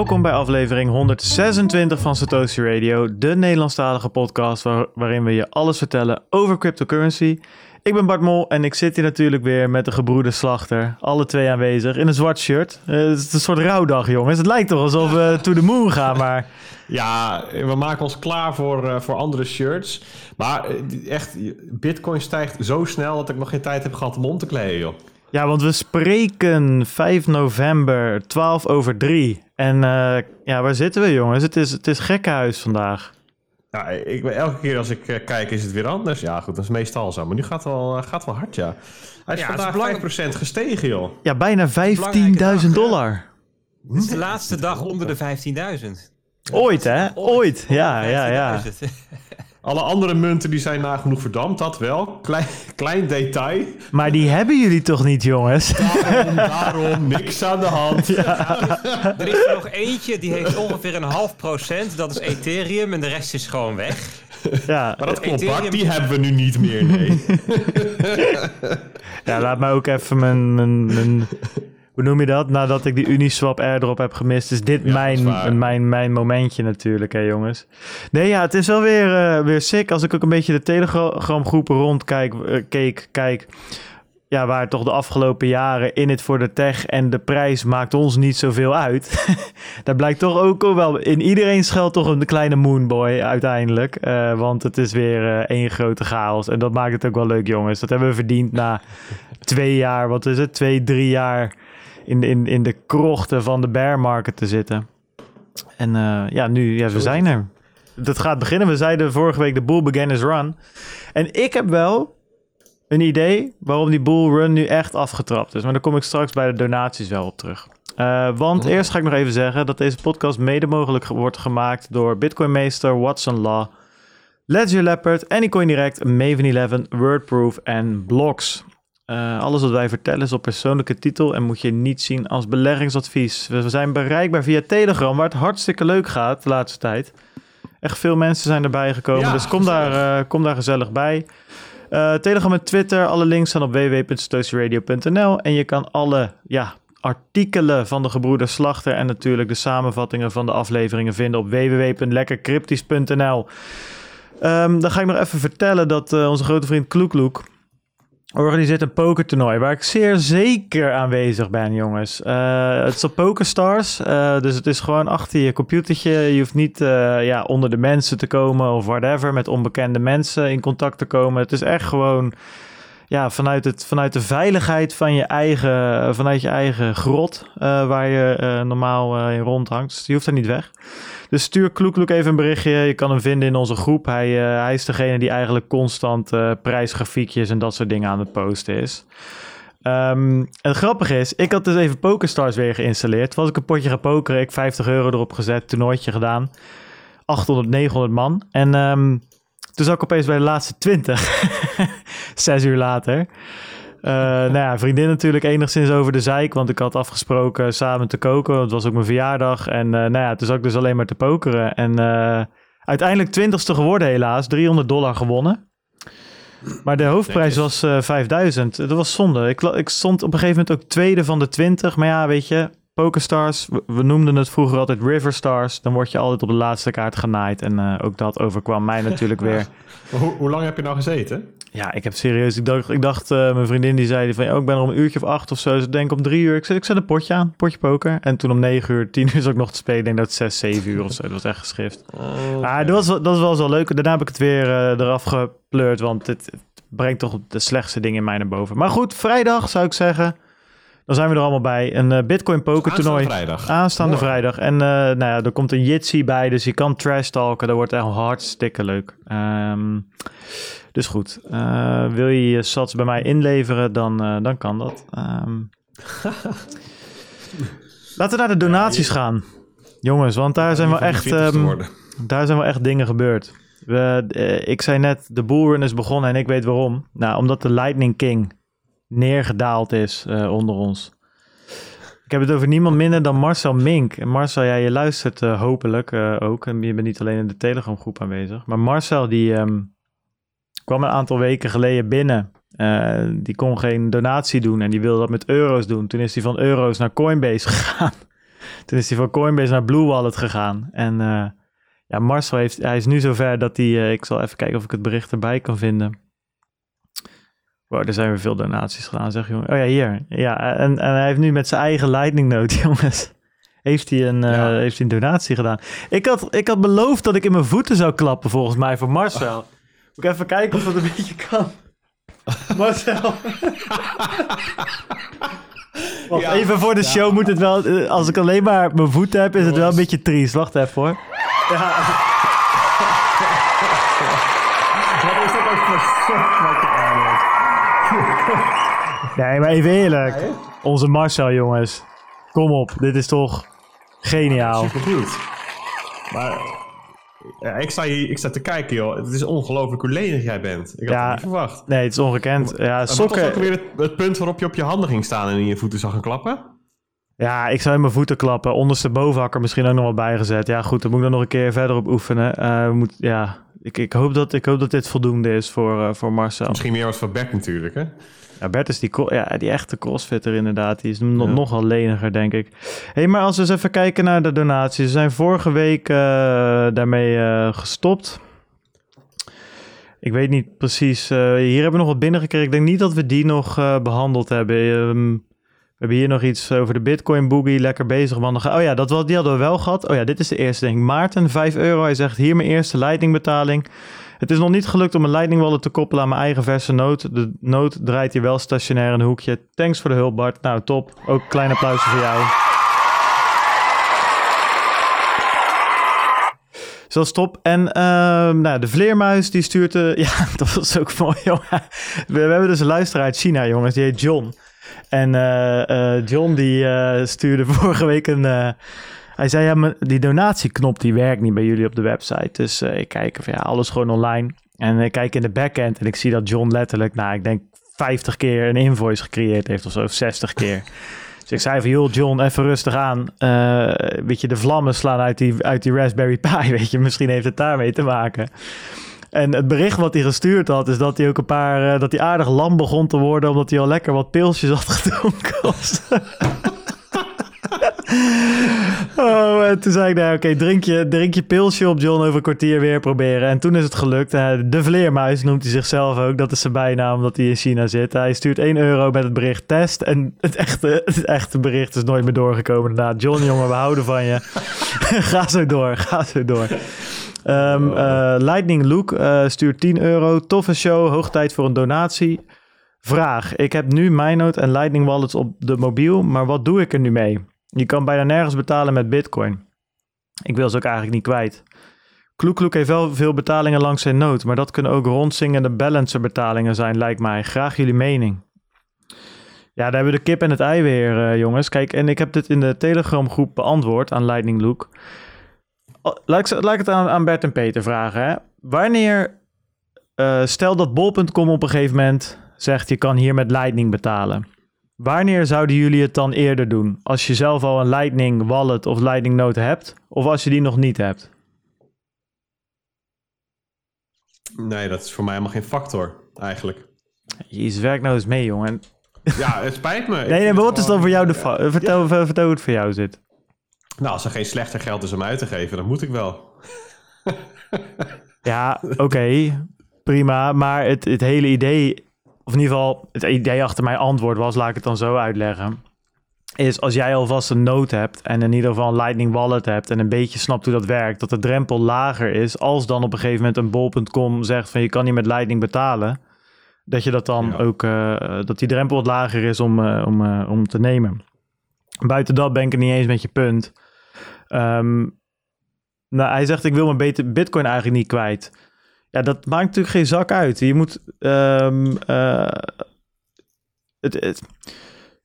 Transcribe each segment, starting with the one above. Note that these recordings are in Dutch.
Welkom bij aflevering 126 van Satoshi Radio, de Nederlandstalige podcast waarin we je alles vertellen over cryptocurrency. Ik ben Bart Mol en ik zit hier natuurlijk weer met de gebroeder Slachter, alle twee aanwezig, in een zwart shirt. Uh, het is een soort rouwdag, jongens. Het lijkt toch alsof we to the moon gaan, maar... Ja, we maken ons klaar voor, uh, voor andere shirts. Maar uh, echt, bitcoin stijgt zo snel dat ik nog geen tijd heb gehad om om te kleden, joh. Ja, want we spreken 5 november, 12 over 3. En uh, ja, waar zitten we, jongens? Het is, het is gekkenhuis vandaag. Ja, ik, elke keer als ik uh, kijk is het weer anders. Ja, goed, dat is meestal zo. Maar nu gaat het wel, uh, gaat wel hard, ja. Hij is ja, vandaag is 5% gestegen, joh. Ja, bijna 15.000 dollar. Het is de laatste dag onder de 15.000. Ooit, hè? Ooit. Ja, ja, ja. Alle andere munten die zijn nagenoeg verdampt, dat wel. Klein, klein detail. Maar die hebben jullie toch niet, jongens? Daarom, daarom, niks aan de hand. Er is er nog eentje, die heeft ongeveer een half procent. Dat is Ethereum en de rest is gewoon weg. Ja, maar dat klopt, Ethereum... die hebben we nu niet meer, nee. ja, laat mij ook even mijn, mijn, mijn hoe noem je dat? Nadat ik die Uniswap airdrop heb gemist, is dit mijn, mijn, mijn momentje natuurlijk, hè jongens. Nee, ja, het is wel weer, uh, weer sick. Als ik ook een beetje de Telegram groepen rondkijk, uh, keek, kijk, ja, waar toch de afgelopen jaren in het voor de tech en de prijs maakt ons niet zoveel uit. Daar blijkt toch ook wel, in iedereen schuilt toch een kleine moonboy uiteindelijk. Uh, want het is weer één grote chaos. En dat maakt het ook wel leuk, jongens. Dat hebben we verdiend na twee jaar, wat is het, twee, drie jaar in, in, in de krochten van de bear market te zitten. En uh, ja, nu, ja, we zijn er. Dat gaat beginnen. We zeiden vorige week de bull began his run. En ik heb wel een idee waarom die bull run nu echt afgetrapt is. Maar daar kom ik straks bij de donaties wel op terug. Uh, want oh. eerst ga ik nog even zeggen dat deze podcast mede mogelijk wordt gemaakt door Bitcoin Meester, Watson Law, Ledger Leopard, Anycoin Direct, Maven 11, Wordproof en Blocks. Uh, alles wat wij vertellen is op persoonlijke titel en moet je niet zien als beleggingsadvies. We zijn bereikbaar via Telegram, waar het hartstikke leuk gaat de laatste tijd. Echt veel mensen zijn erbij gekomen, dus kom daar, uh, kom daar gezellig bij. Uh, Telegram en Twitter, alle links staan op www.statieradio.nl en je kan alle ja, artikelen van de gebroeders Slachter en natuurlijk de samenvattingen van de afleveringen vinden op www.lekkercryptisch.nl. Um, dan ga ik nog even vertellen dat onze grote vriend Kloekloek organiseert een pokertoernooi waar ik zeer zeker aanwezig ben, jongens. Uh, het is op PokerStars, uh, dus het is gewoon achter je computertje. Je hoeft niet uh, ja, onder de mensen te komen of whatever, met onbekende mensen in contact te komen. Het is echt gewoon ja, vanuit, het, vanuit de veiligheid van je eigen, vanuit je eigen grot, waar je normaal in rondhangt. Dus je hoeft er niet weg. Dus stuur Kloekloek even een berichtje. Je kan hem vinden in onze groep. Hij, hij is degene die eigenlijk constant prijsgrafiekjes en dat soort dingen aan het posten is. Um, het grappige is, ik had dus even PokerStars weer geïnstalleerd. Was ik een potje gaan pokeren, ik 50 euro erop gezet, toernooitje gedaan. 800, 900 man. En um, toen zat ik opeens bij de laatste 20. Zes uur later. Uh, nou ja, vriendin natuurlijk enigszins over de zeik, want ik had afgesproken samen te koken. Het was ook mijn verjaardag. En uh, nou ja, toen zat ik dus alleen maar te pokeren. En uh, uiteindelijk twintigste geworden helaas, 300 dollar gewonnen. Maar de hoofdprijs was 5000. Dat was zonde. Ik, ik stond op een gegeven moment ook tweede van de 20. Maar ja, weet je, Pokerstars, we, we noemden het vroeger altijd River Stars. Dan word je altijd op de laatste kaart genaaid. En ook dat overkwam mij natuurlijk weer. Hoe, hoe lang heb je nou gezeten? Ja, ik heb serieus. Ik dacht, ik dacht uh, mijn vriendin die zei van, oh, ik ben er om een uurtje of acht of zo. Dus ik denk om drie uur. Ik zet, ik zet een potje aan, potje poker. En toen om negen uur, tien uur zat ik nog te spelen. Ik denk dat het zes, zeven uur of zo. Dat was echt geschift. Oh, ah, dat was, dat was wel zo leuk. Daarna heb ik het weer uh, eraf gepleurd, want het, het, brengt toch de slechtste dingen in mij naar boven. Maar goed, vrijdag zou ik zeggen. Dan zijn we er allemaal bij. Een uh, Bitcoin poker toernooi. Aanstaande vrijdag. Aanstaande vrijdag. En uh, nou ja, er komt een Jitsi bij, dus je kan trash talken. Dat wordt echt hartstikke leuk. Um, dus goed, uh, wil je je sats bij mij inleveren, dan, dan kan dat. Um... Laten we naar de donaties ja, gaan. Jongens, want daar zijn wel echt, um, daar zijn wel echt dingen gebeurd. We, ik zei net, de bullrun is begonnen en ik weet waarom. Nou, omdat de Lightning King neergedaald is onder ons. Ik heb het over niemand minder dan Marcel Mink. En Marcel, ja, je luistert hopelijk ook. En je bent niet alleen in de Telegram groep aanwezig. Maar Marcel, die... Um, kwam een aantal weken geleden binnen. Die kon geen donatie doen en die wilde dat met euro's doen. Toen is hij van euro's naar Coinbase gegaan. Toen is hij van Coinbase naar Blue Wallet gegaan. En ja, Marcel heeft, hij is nu zover dat hij, ik zal even kijken of ik het bericht erbij kan vinden. Wow, er zijn weer veel donaties gedaan, zeg jongen. Oh ja, hier. Ja, en, en hij heeft nu met zijn eigen lightning note, jongens. Heeft hij, een, uh, ja. heeft hij een donatie gedaan. Ik had, ik had beloofd dat ik in mijn voeten zou klappen, volgens mij, voor Marcel. Moet ik even kijken of dat een beetje kan. Marcel. Wacht, ja, even voor de show ja. moet het wel... Als ik alleen maar mijn voeten heb, is het wel een beetje triest. Wacht even hoor. Ja. Wat is dat ook voor Nee, maar even eerlijk. Onze Marcel, jongens. Kom op, dit is toch geniaal. Supergoed. Maar ja, ik, sta hier, ik sta te kijken, joh. Het is ongelooflijk hoe lenig jij bent. Ik had ja, het niet verwacht. Nee, het is ongekend. Ja, sokken... Was ook weer het, het, punt waarop je op je handen ging staan en in je voeten zag gaan klappen? Ja, ik zou in mijn voeten klappen. Onderste er misschien ook nog wel bijgezet. Ja, goed, dan moet ik dan nog een keer verder op oefenen. Uh, moet, ja, ik, ik, hoop dat, ik hoop dat dit voldoende is voor, uh, voor Marcel. Misschien meer als voor Bert natuurlijk, hè? Ja, Bert is die, ja, die echte crossfitter inderdaad. Die is nog, ja. nogal leniger, denk ik. hey, maar als we eens even kijken naar de donaties. We zijn vorige week uh, daarmee gestopt. Ik weet niet precies. Hier hebben we nog wat binnengekregen. Ik denk niet dat we die nog behandeld hebben. Um, we hebben hier nog iets over de Bitcoin Boogie. Lekker bezig, man. Oh ja, dat, die hadden we wel gehad. Oh ja, dit is de eerste, ik. Maarten, 5 euro. Hij zegt hier mijn eerste leidingbetaling. Het is nog niet gelukt om een Lightning Wallet te koppelen aan mijn eigen verse noot. De noot draait hier wel stationair in een hoekje. Thanks voor de hulp, Bart. Nou, top. Ook klein applaus voor jou. Zo stop. En uh, nou, de vleermuis die stuurt... Uh, ja, dat was ook mooi, jongen. We, we, hebben dus een luisteraar uit China, jongens. Die heet John. En uh, John die stuurde vorige week een hij zei, ja, die donatieknop die werkt niet bij jullie op de website. Dus uh, ik kijk of ja, alles gewoon online. En ik kijk in de backend en ik zie dat John letterlijk, nou, ik denk 50 keer een invoice gecreëerd heeft of zo, of 60 keer. Dus ik zei van, joh, John, even rustig aan. Uh, weet je, de vlammen slaan uit die, uit die Raspberry Pi, weet je. Misschien heeft het daarmee te maken. En het bericht wat hij gestuurd had, is dat hij ook een paar, uh, dat hij aardig lam begon te worden, omdat hij al lekker wat pilsjes had gedronken. oh, en toen zei ik, nou, oké, drink, je, drink je pilsje op John over een kwartier weer proberen. En toen is het gelukt. de vleermuis noemt hij zichzelf ook. Dat is zijn bijnaam, omdat hij in China zit. Hij stuurt 1 euro met het bericht test. En het echte, het echte bericht is nooit meer doorgekomen. Nou, John, jongen, we houden van je. ga zo door, ga zo door. Um, uh, Lightning Luke uh, stuurt 10 euro. Toffe show, hoog tijd voor een donatie. Vraag. Ik heb nu MyNote en Lightning Wallets op de mobiel, maar wat doe ik er nu mee? Je kan bijna nergens betalen met Bitcoin. Ik wil ze ook eigenlijk niet kwijt. Kloek heeft wel veel betalingen langs zijn nood, maar dat kunnen ook rondzingende balancer betalingen zijn, lijkt mij. Graag jullie mening. Ja, daar hebben we de kip en het ei weer, uh, jongens. Kijk, en ik heb dit in de Telegram groep beantwoord aan Lightning Luke. Oh, laat, ik, laat ik het aan, aan, Bert en Peter vragen. Hè? Wanneer, uh, stel dat bol.com op een gegeven moment zegt je kan hier met Lightning betalen. Wanneer zouden jullie het dan eerder doen? Als je zelf al een Lightning wallet of Lightning Note hebt, of als je die nog niet hebt? Nee, dat is voor mij helemaal geen factor, eigenlijk. Jezus, werk nou eens mee, jongen. Ja, het spijt me. nee, nee, maar wat is dan voor jou de ja. vertel, vertel hoe het voor jou zit. Nou, als er geen slechter geld is om uit te geven, dan moet ik wel. ja, oké. prima. Maar het, het hele idee of in ieder geval het idee achter mijn antwoord was, laat ik het dan zo uitleggen. Is als jij alvast een note hebt en in ieder geval een Lightning Wallet hebt en een beetje snapt hoe dat werkt, dat de drempel lager is als dan op een gegeven moment een bol.com zegt van je kan niet met Lightning betalen. Dat je dat dan ook, uh, dat die drempel wat lager is om, uh, om, uh, om te nemen. Buiten dat ben ik het niet eens met je punt. Um, nou, hij zegt ik wil mijn bitcoin eigenlijk niet kwijt. Ja, dat maakt natuurlijk geen zak uit. Je moet. Um, uh, het, het,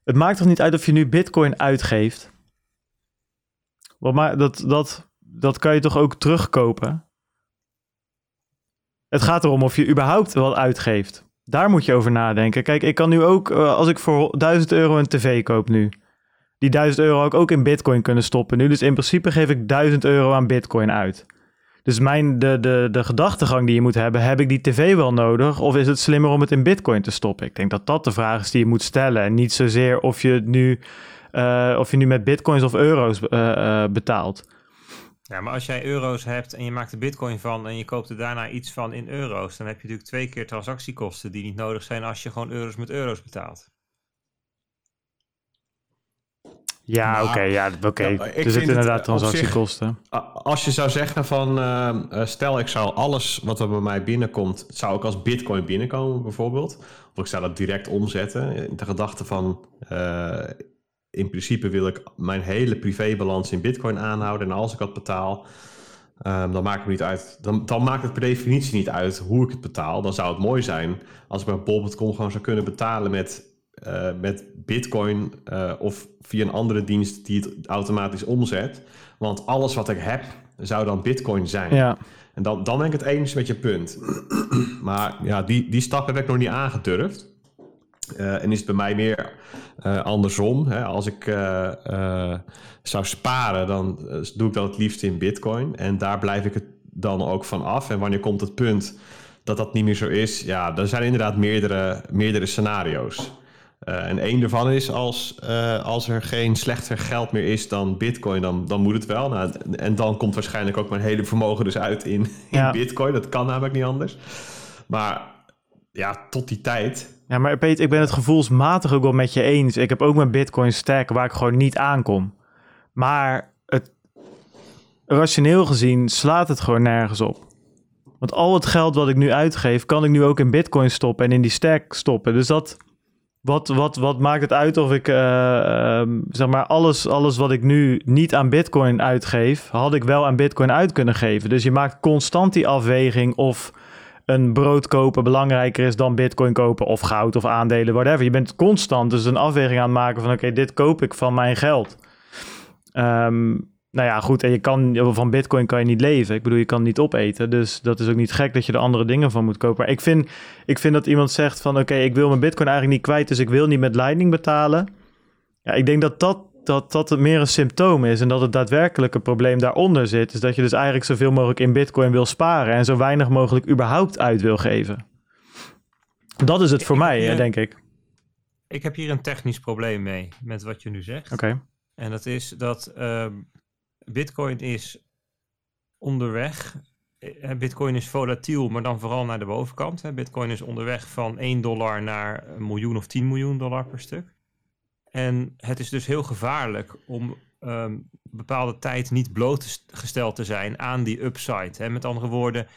het, maakt toch niet uit of je nu Bitcoin uitgeeft? Maar dat, dat, dat kan je toch ook terugkopen? Het gaat erom of je überhaupt wat uitgeeft. Daar moet je over nadenken. Kijk, ik kan nu ook, uh, als ik voor 1000 euro een tv koop nu, die 1000 euro ook, ook in Bitcoin kunnen stoppen nu. Dus in principe geef ik 1000 euro aan Bitcoin uit. Dus mijn, de, de, de gedachtegang die je moet hebben, heb ik die tv wel nodig? Of is het slimmer om het in bitcoin te stoppen? Ik denk dat dat de vraag is die je moet stellen. En niet zozeer of je het nu eh, of je nu met bitcoins of euro's eh, eh, betaalt. Ja, maar als jij euro's hebt en je maakt er bitcoin van en je koopt er daarna iets van in euro's, dan heb je natuurlijk twee keer transactiekosten die niet nodig zijn als je gewoon euro's met euro's betaalt. Ja, oké, ja, oké. Ja, ik er zitten inderdaad zich- transactiekosten. Als je zou zeggen van, eh, eh, stel ik zou alles wat er bij mij binnenkomt, zou ik als bitcoin binnenkomen bijvoorbeeld. Of ik zou dat direct omzetten. De gedachte van, eh, in principe wil ik mijn hele privébalans in bitcoin aanhouden. En als ik dat betaal, ehm, dan maakt het niet uit. Dan, dan maakt het per definitie niet uit hoe ik het betaal. Dan zou het mooi zijn als ik bij bol.com gewoon zou kunnen betalen met, eh, met bitcoin eh, of via een andere dienst die het automatisch omzet. Want alles wat ik heb zou dan bitcoin zijn. Ja, En dan, dan ben ik het eens met je punt. maar ja, die, die stap heb ik nog niet aangedurfd. Eh, en is het bij mij meer andersom. Hè? Als ik zou sparen, dan doe ik dat het liefst in bitcoin. En daar blijf ik het dan ook van af. En wanneer komt het punt dat dat niet meer zo is? Ja, er zijn inderdaad meerdere, meerdere scenario's. Eh, en één daarvan is als, eh, als er geen slechter geld meer is dan bitcoin, dan, dan moet het wel. Nou, en dan komt waarschijnlijk ook mijn hele vermogen dus uit in, in Ja. bitcoin. Dat kan namelijk niet anders. Maar ja, tot die tijd. ja maar Peter, ik ben het gevoelsmatig ook wel met je eens. Ik heb ook mijn bitcoin stack waar ik gewoon niet aankom. Maar het, rationeel gezien slaat het gewoon nergens op. Want al het geld wat ik nu uitgeef, kan ik nu ook in bitcoin stoppen en in die stack stoppen. Dus dat, wat, wat, wat maakt het uit of ik, eh, ehm, zeg maar, alles, alles wat ik nu niet aan bitcoin uitgeef, had ik wel aan bitcoin uit kunnen geven. Dus je maakt constant die afweging of een brood kopen belangrijker is dan bitcoin kopen of goud of aandelen, whatever. Je bent constant dus een afweging aan het maken van oké, dit koop ik van mijn geld. Ehm, nou ja, goed, en je kan, van bitcoin kan je niet leven. Ik bedoel, je kan niet opeten. Dus dat is ook niet gek dat je er andere dingen van moet kopen. Maar ik vind, ik vind dat iemand zegt van oké, ik wil mijn bitcoin eigenlijk niet kwijt, dus ik wil niet met Lightning betalen. Ja, ik denk dat dat, dat, dat het meer een symptoom is en dat het daadwerkelijke probleem daaronder zit. Is dat je dus eigenlijk zoveel mogelijk in bitcoin wil sparen en zo weinig mogelijk überhaupt uit wil geven. Dat is het voor Ik- mij, hè, denk ik. Ik heb hier een technisch probleem mee met wat je nu zegt. Oké. En dat is dat ehm, Bitcoin is onderweg. Eh, Bitcoin is volatiel, maar dan vooral naar de bovenkant. Bitcoin is onderweg van 1 dollar naar een miljoen of 10 miljoen dollar per stuk. En het is dus heel gevaarlijk om ehm, bepaalde tijd niet blootgesteld te zijn aan die upside. Met andere woorden,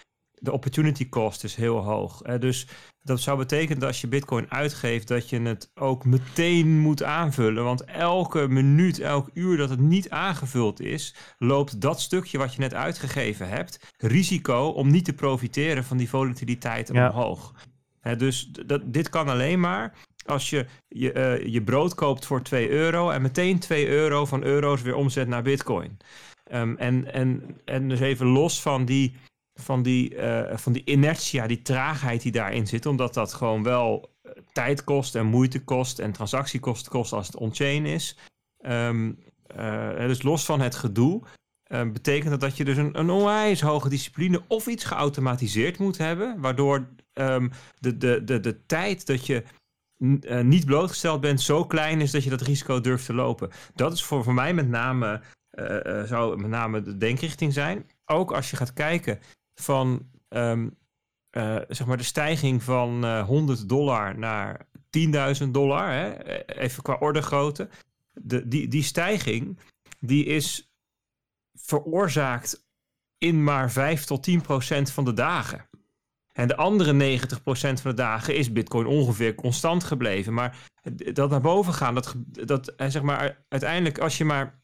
de opportunity cost is heel hoog. Hè. Dus dat zou betekenen dat als je bitcoin uitgeeft, dat je het ook meteen moet aanvullen. Want elke minuut, elk uur dat het niet aangevuld is, loopt dat stukje wat je net uitgegeven hebt risico om niet te profiteren van die volatiliteit Ja. omhoog. Hè, dus dat, dit kan alleen maar als je je, eh, je brood koopt voor 2 euro en meteen 2 euro van euro's weer omzet naar bitcoin. Ehm, en, en, en dus even los van die, van, die, eh, van die inertia, die traagheid die daarin zit, omdat dat gewoon wel eh, tijd kost en moeite kost en transactiekosten kost als het on-chain is. Ehm, eh, dus los van het gedoe, betekent dat dat je dus een, een onwijs hoge discipline of iets geautomatiseerd moet hebben, waardoor ehm, de, de, de, de tijd dat je niet blootgesteld bent zo klein is dat je dat risico durft te lopen. Dat is voor, voor mij met name, zou met name de denkrichting zijn. Ook als je gaat kijken van ehm, eh, zeg maar de stijging van eh 100 dollar naar 10.000 dollar, hè, eh, even qua orde grootte. De, die, die stijging die is veroorzaakt in maar 5 tot 10 procent van de dagen. En de andere 90 procent van de dagen is Bitcoin ongeveer constant gebleven. Maar dat naar boven gaan, dat, dat eh, zeg maar uiteindelijk als je maar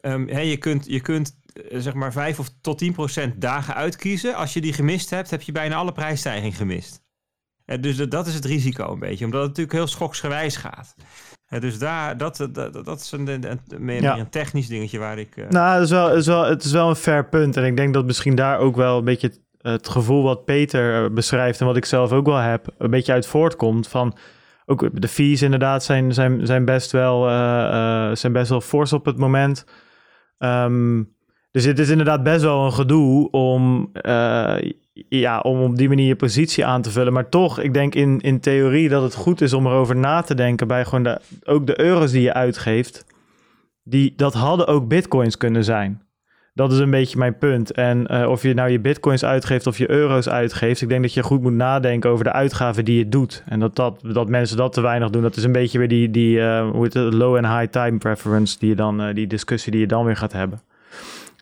hè, je kunt, je kunt eh, zeg maar 5 of tot 10 procent dagen uitkiezen. Als je die gemist hebt, heb je bijna alle prijsstijging gemist. Eh, dus dat, dat is het risico een beetje, omdat het natuurlijk heel schoksgewijs gaat. Eh, dus daar, dat, dat, dat, is een, meer, Ja. een technisch dingetje waar ik... eh, Nou, het is, wel, het, is wel, het is wel een fair punt. En ik denk dat misschien daar ook wel een beetje het, gevoel wat Peter eh, beschrijft en wat ik zelf ook wel heb, een beetje uit voortkomt. Van ook de fees inderdaad zijn, zijn, zijn, best, wel, eh, eh, zijn best wel fors op het moment. Ehm, dus het is inderdaad best wel een gedoe om. eh, ja, om op die manier je positie aan te vullen. Maar toch, ik denk in, in theorie dat het goed is om erover na te denken bij gewoon de, ook de euro's die je uitgeeft. Die, dat hadden ook bitcoins kunnen zijn. Dat is een beetje mijn punt. En uh, of je nou je bitcoins uitgeeft of je euro's uitgeeft, ik denk dat je goed moet nadenken over de uitgaven die je doet. En dat, dat, dat mensen dat te weinig doen, dat is een beetje weer die, die uh, hoe het, low en high time preference, die, je dan, die discussie die je dan weer gaat hebben.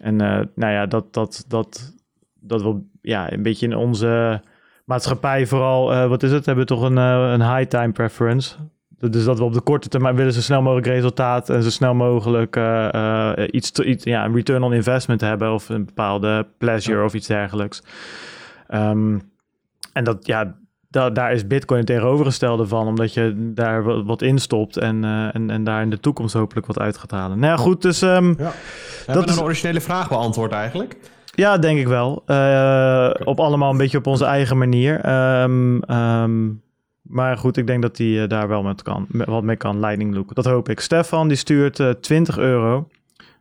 En nou ja, dat, dat, dat, dat we ja, een beetje in onze maatschappij vooral, wat is het, hebben we toch een, een high time preference. Dus dat we op de korte termijn willen zo snel mogelijk resultaat en zo snel mogelijk uh, uh, iets, iets, ja, een return on investment hebben of een bepaalde pleasure of iets dergelijks. Um, en dat, ja, da daar is Bitcoin het tegenovergestelde van, omdat je daar wat, wat in stopt en, uh, en, en daar in de toekomst hopelijk wat uit gaat halen. Nou ja, goed, dus. Um, ja. dat is een originele vraag beantwoord eigenlijk. Ja, denk ik wel. op allemaal een beetje op onze eigen manier. Um, um, maar goed, ik denk dat hij uh, daar wel met kan, met, wat mee kan. Lightning Look. Dat hoop ik. Stefan die stuurt uh, 20 euro.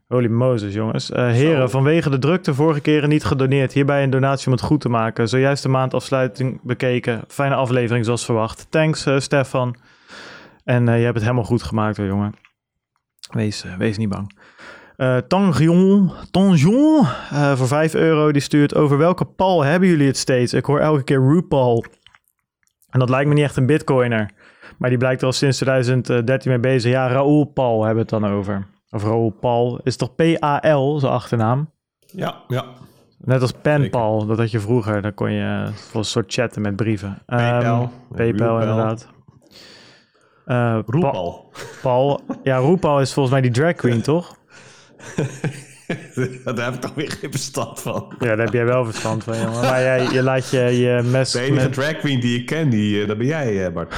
Holy Moses, jongens. Uh, heren, vanwege de drukte vorige keren niet gedoneerd. Hierbij een donatie om het goed te maken. Zojuist de maandafsluiting bekeken. Fijne aflevering zoals verwacht. Thanks, uh, Stefan. En je hebt het helemaal goed gemaakt hoor, jongen. Wees, wees niet bang. Uh, Tangion, Tangion voor 5 euro, die stuurt over welke pal hebben jullie het steeds? Ik hoor elke keer RuPaul. En dat lijkt me niet echt een bitcoiner. Maar die blijkt er al sinds 2013 mee bezig. Ja, Raoul Paul hebben we het dan over. Of Raoul Paul. Is toch P-A-L, zijn achternaam? Ja, ja. Net als Penpal, dat had je vroeger. Dan kon je voor een soort chatten met brieven. PayPal. Um, PayPal, inderdaad. Uh, Roepal. Paul. Ja, Roepal is volgens mij die drag queen, toch? daar heb ik toch weer geen verstand van. Ja, daar heb jij wel verstand van, jongen. Maar jij, je laat je, je mes... De enige met... drag queen die ik ken, die, uh, dat ben jij, uh, Bart.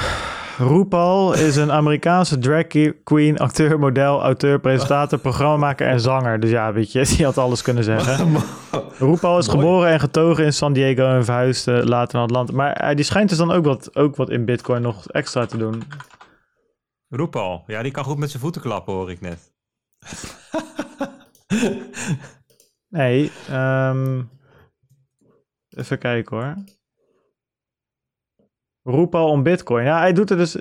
RuPaul is een Amerikaanse drag queen, acteur, model, auteur, presentator, programmamaker en zanger. Dus ja, weet je, die had alles kunnen zeggen. RuPaul is geboren en getogen in San Diego en verhuisde later naar Atlanta. Maar uh, die schijnt dus dan ook wat, ook wat in Bitcoin nog extra te doen. RuPaul, ja, die kan goed met zijn voeten klappen, hoor ik net. nee, um, even kijken hoor. Roep al om Bitcoin. Ja, hij doet er dus.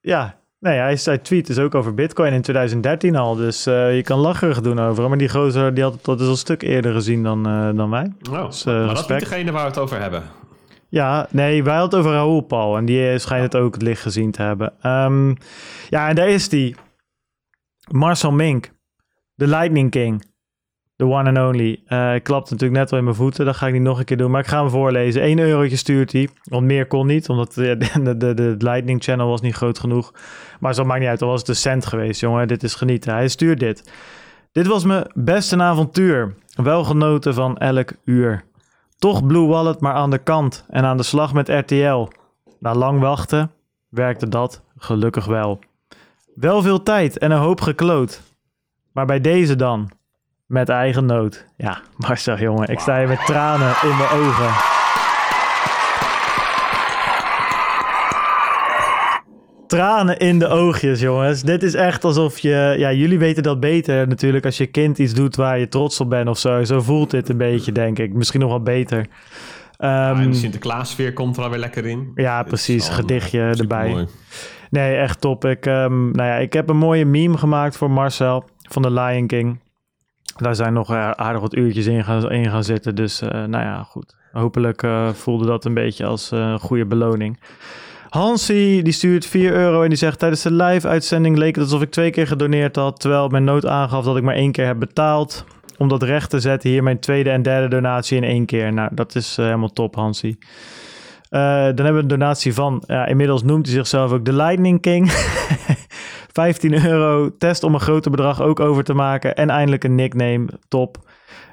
Ja, nee, hij, hij tweet dus ook over Bitcoin in 2013 al. Dus uh, je kan lacherig doen over Maar die gozer die had dat dus al een stuk eerder gezien dan, uh, dan wij. Oh, dus, uh, maar respect. dat is degene waar we het over hebben. Ja, nee, wij hadden het over Raoul Paul. En die schijnt het ook het licht gezien te hebben. Um, ja, en daar is die. Marcel Mink. De Lightning King. De one and only. Uh, ik klapte natuurlijk net al in mijn voeten. Dat ga ik niet nog een keer doen. Maar ik ga hem voorlezen. 1 eurotje stuurt hij. Want meer kon niet. Omdat de, de, de, de Lightning Channel was niet groot genoeg. Maar zo maakt niet uit. Al was het een cent geweest, jongen. Dit is genieten. Hij stuurt dit. Dit was mijn beste avontuur. Wel genoten van elk uur. Toch Blue Wallet maar aan de kant. En aan de slag met RTL. Na lang wachten werkte dat gelukkig wel. Wel veel tijd en een hoop gekloot. Maar bij deze dan, met eigen nood. Ja, Marcel jongen, ik sta hier met tranen in mijn ogen. Tranen in de oogjes, jongens. Dit is echt alsof je... Ja, jullie weten dat beter natuurlijk als je kind iets doet waar je trots op bent of zo. Zo voelt dit een beetje, denk ik. Misschien nog wel beter. Um, ja, de Sinterklaasfeer komt er alweer lekker in. Ja, precies. Gedichtje erbij. Mooi. Nee, echt top. Ik, um, nou ja, ik heb een mooie meme gemaakt voor Marcel van de Lion King. Daar zijn nog uh, aardig wat uurtjes in gaan, gaan zitten. Dus uh, nou ja, goed. Hopelijk uh, voelde dat een beetje als een goede beloning. Hansie, die stuurt 4 euro en die zegt... Tijdens de live-uitzending leek het alsof ik twee keer gedoneerd had... terwijl mijn nood aangaf dat ik maar één keer heb betaald. Om dat recht te zetten, hier mijn tweede en derde donatie in één keer. Nou, dat is helemaal top, Hansie. dan hebben we een donatie van... Ja, inmiddels noemt hij zichzelf ook de Lightning King... 15 euro. Test om een groter bedrag ook over te maken. En eindelijk een nickname. Top.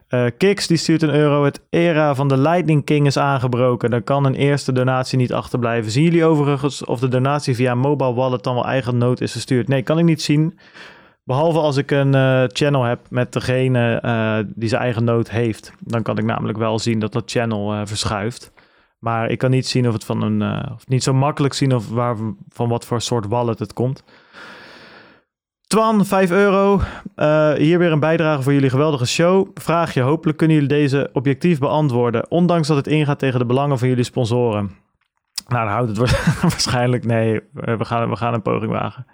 Uh, Kix die stuurt een euro. Het era van de Lightning King is aangebroken. Dan kan een eerste donatie niet achterblijven. Zien jullie overigens of de donatie via mobile wallet dan wel eigen nood is gestuurd? Nee, kan ik niet zien. Behalve als ik een uh, channel heb met degene uh, die zijn eigen nood heeft. Dan kan ik namelijk wel zien dat dat channel verschuift. Maar ik kan niet zien of het van een. of niet zo makkelijk zien of waar, van wat voor soort wallet het komt. Twan, 5 euro. Uh, hier weer een bijdrage voor jullie geweldige show. Vraag je, hopelijk kunnen jullie deze objectief beantwoorden. Ondanks dat het ingaat tegen de belangen van jullie sponsoren. Nou, houdt het waarschijnlijk... Nee, we gaan, we gaan een poging wagen.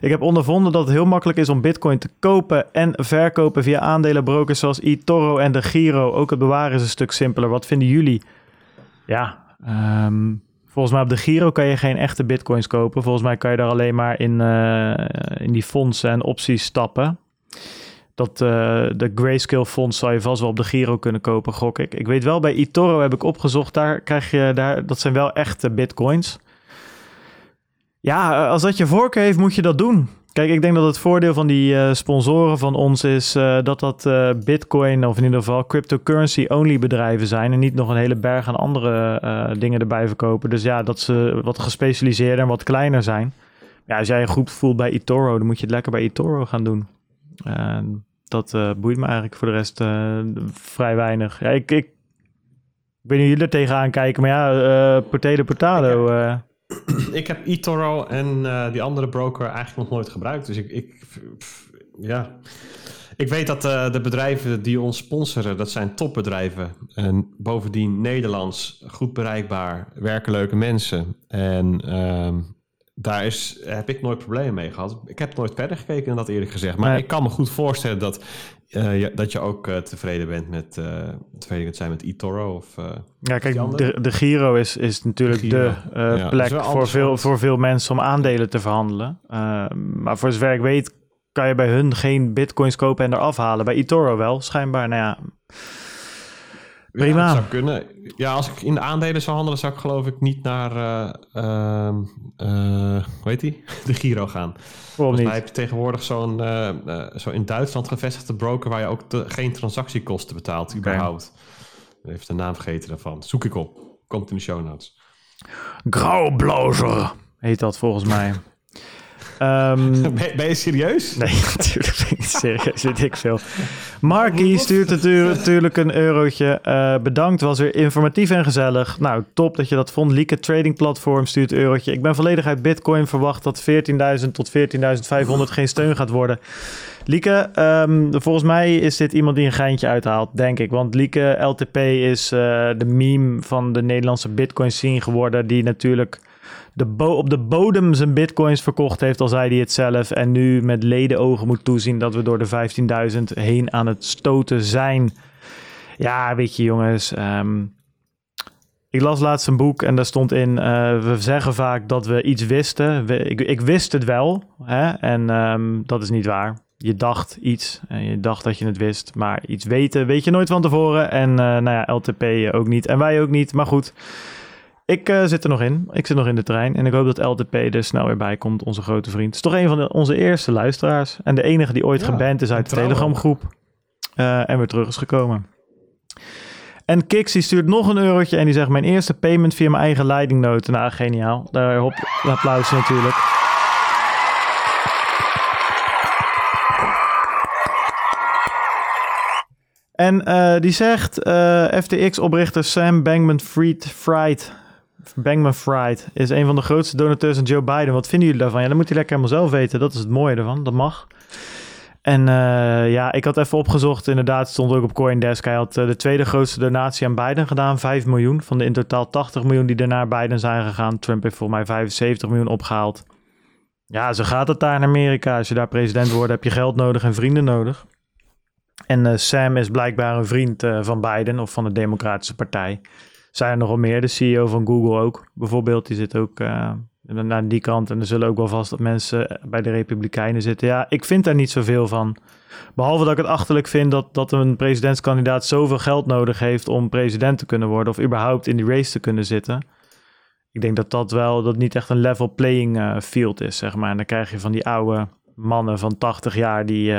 Ik heb ondervonden dat het heel makkelijk is om bitcoin te kopen en verkopen via aandelenbrokers zoals eToro en de Giro. Ook het bewaren is een stuk simpeler. Wat vinden jullie? Ja, um, volgens mij op de Giro kan je geen echte bitcoins kopen. Volgens mij kan je daar alleen maar in, uh, in die fondsen en opties stappen. Dat uh, de Grayscale fonds zou je vast wel op de Giro kunnen kopen, gok ik. Ik weet wel, bij eToro heb ik opgezocht, daar krijg je, daar, dat zijn wel echte bitcoins. Ja, als dat je voorkeur heeft, moet je dat doen. Kijk, ik denk dat het voordeel van die uh, sponsoren van ons is uh, dat dat uh, Bitcoin of in ieder geval cryptocurrency-only bedrijven zijn en niet nog een hele berg aan andere dingen erbij verkopen. Dus ja, dat ze wat gespecialiseerder en wat kleiner zijn. Ja, als jij je goed voelt bij eToro, dan moet je het lekker bij eToro gaan doen. dat boeit me eigenlijk voor de rest vrij weinig. Ja, ik, ik, ik weet niet hoe jullie er tegenaan kijken, maar ja, potato potato. ik heb eToro en uh, die andere broker eigenlijk nog nooit gebruikt. Dus ik, ik ja. Ik weet dat uh, de bedrijven die ons sponsoren, dat zijn topbedrijven. En bovendien Nederlands, goed bereikbaar, werken leuke mensen. En uh, daar is, heb ik nooit problemen mee gehad. Ik heb nooit verder gekeken dan dat eerlijk gezegd. Maar ik kan me goed voorstellen dat uh, dat je ook uh, tevreden bent met, uh, tevreden kunt zijn met eToro of Ja, kijk, de, de Giro is, is natuurlijk de, de ja, plek voor veel, voor veel mensen om aandelen te verhandelen. maar voor zover ik weet kan je bij hun geen bitcoins kopen en eraf halen. Bij eToro wel, schijnbaar. Nou ja, Prima. Ja, zou kunnen. Ja, als ik in de aandelen zou handelen, zou ik geloof ik niet naar, uh, hoe heet die? De Giro gaan. Volgens mij heb je tegenwoordig zo'n uh, zo in Duitsland gevestigde broker waar je ook geen transactiekosten betaalt, okay. überhaupt. Even de naam vergeten daarvan. Zoek ik op. Komt in de show notes. Grauwblozer heet dat volgens mij. Um, ben, je serieus? Nee, natuurlijk ben ik niet serieus. Weet ik veel. Marky stuurt natuurlijk een eurotje. Uh, bedankt, was weer informatief en gezellig. Nou, top dat je dat vond. Lieke Trading Platform stuurt een eurotje. Ik ben volledig uit Bitcoin verwacht dat 14.000 tot 14.500 geen steun gaat worden. Lieke, um, volgens mij is dit iemand die een geintje uithaalt, denk ik. Want Lieke LTP is uh, de meme van de Nederlandse Bitcoin scene geworden, die natuurlijk de op de bodem zijn bitcoins verkocht heeft, al zei hij het zelf. En nu met ledenogen moet toezien dat we door de 15.000 heen aan het stoten zijn. Ja, weet je jongens. Um, ik las laatst een boek en daar stond in: uh, we zeggen vaak dat we iets wisten. Ik, ik, wist het wel. Hè? En um, dat is niet waar. Je dacht iets en je dacht dat je het wist, maar iets weten weet je nooit van tevoren. En uh, nou ja, LTP ook niet en wij ook niet. Maar goed, ik uh, zit er nog in. Ik zit nog in de trein. En ik hoop dat LTP er snel weer bij komt, onze grote vriend. Het is toch een van de, onze eerste luisteraars. En de enige die ooit ja, geband is uit de Telegram-groep. Uh, en weer terug is gekomen. En Kix die stuurt nog een eurotje. En die zegt: Mijn eerste payment via mijn eigen leidingnoten. Nou, geniaal. Daar hop, applaus natuurlijk. En uh, die zegt: FTX-oprichter Sam Bankman-Fried Bankman Fried is een van de grootste donateurs van Joe Biden. Wat vinden jullie daarvan? Ja, dat moet hij lekker helemaal zelf weten. Dat is het mooie ervan. Dat mag. En uh, ja, ik had even opgezocht. Inderdaad, stond ook op Coindesk. Hij had uh, de tweede grootste donatie aan Biden gedaan. 5 miljoen. Van de in totaal 80 miljoen die naar Biden zijn gegaan. Trump heeft volgens mij 75 miljoen opgehaald. Ja, zo gaat het daar in Amerika. Als je daar president wordt, heb je geld nodig en vrienden nodig. En uh, Sam is blijkbaar een vriend van Biden of van de Democratische Partij zijn er nogal meer. De CEO van Google ook, bijvoorbeeld, die zit ook uh, naar die kant. En er zullen ook wel vast dat mensen bij de Republikeinen zitten. Ja, ik vind daar niet zoveel van. Behalve dat ik het achterlijk vind dat, dat een presidentskandidaat zoveel geld nodig heeft om president te kunnen worden. Of überhaupt in die race te kunnen zitten. Ik denk dat dat wel dat niet echt een level playing uh, field is, zeg maar. En dan krijg je van die oude mannen van 80 jaar die,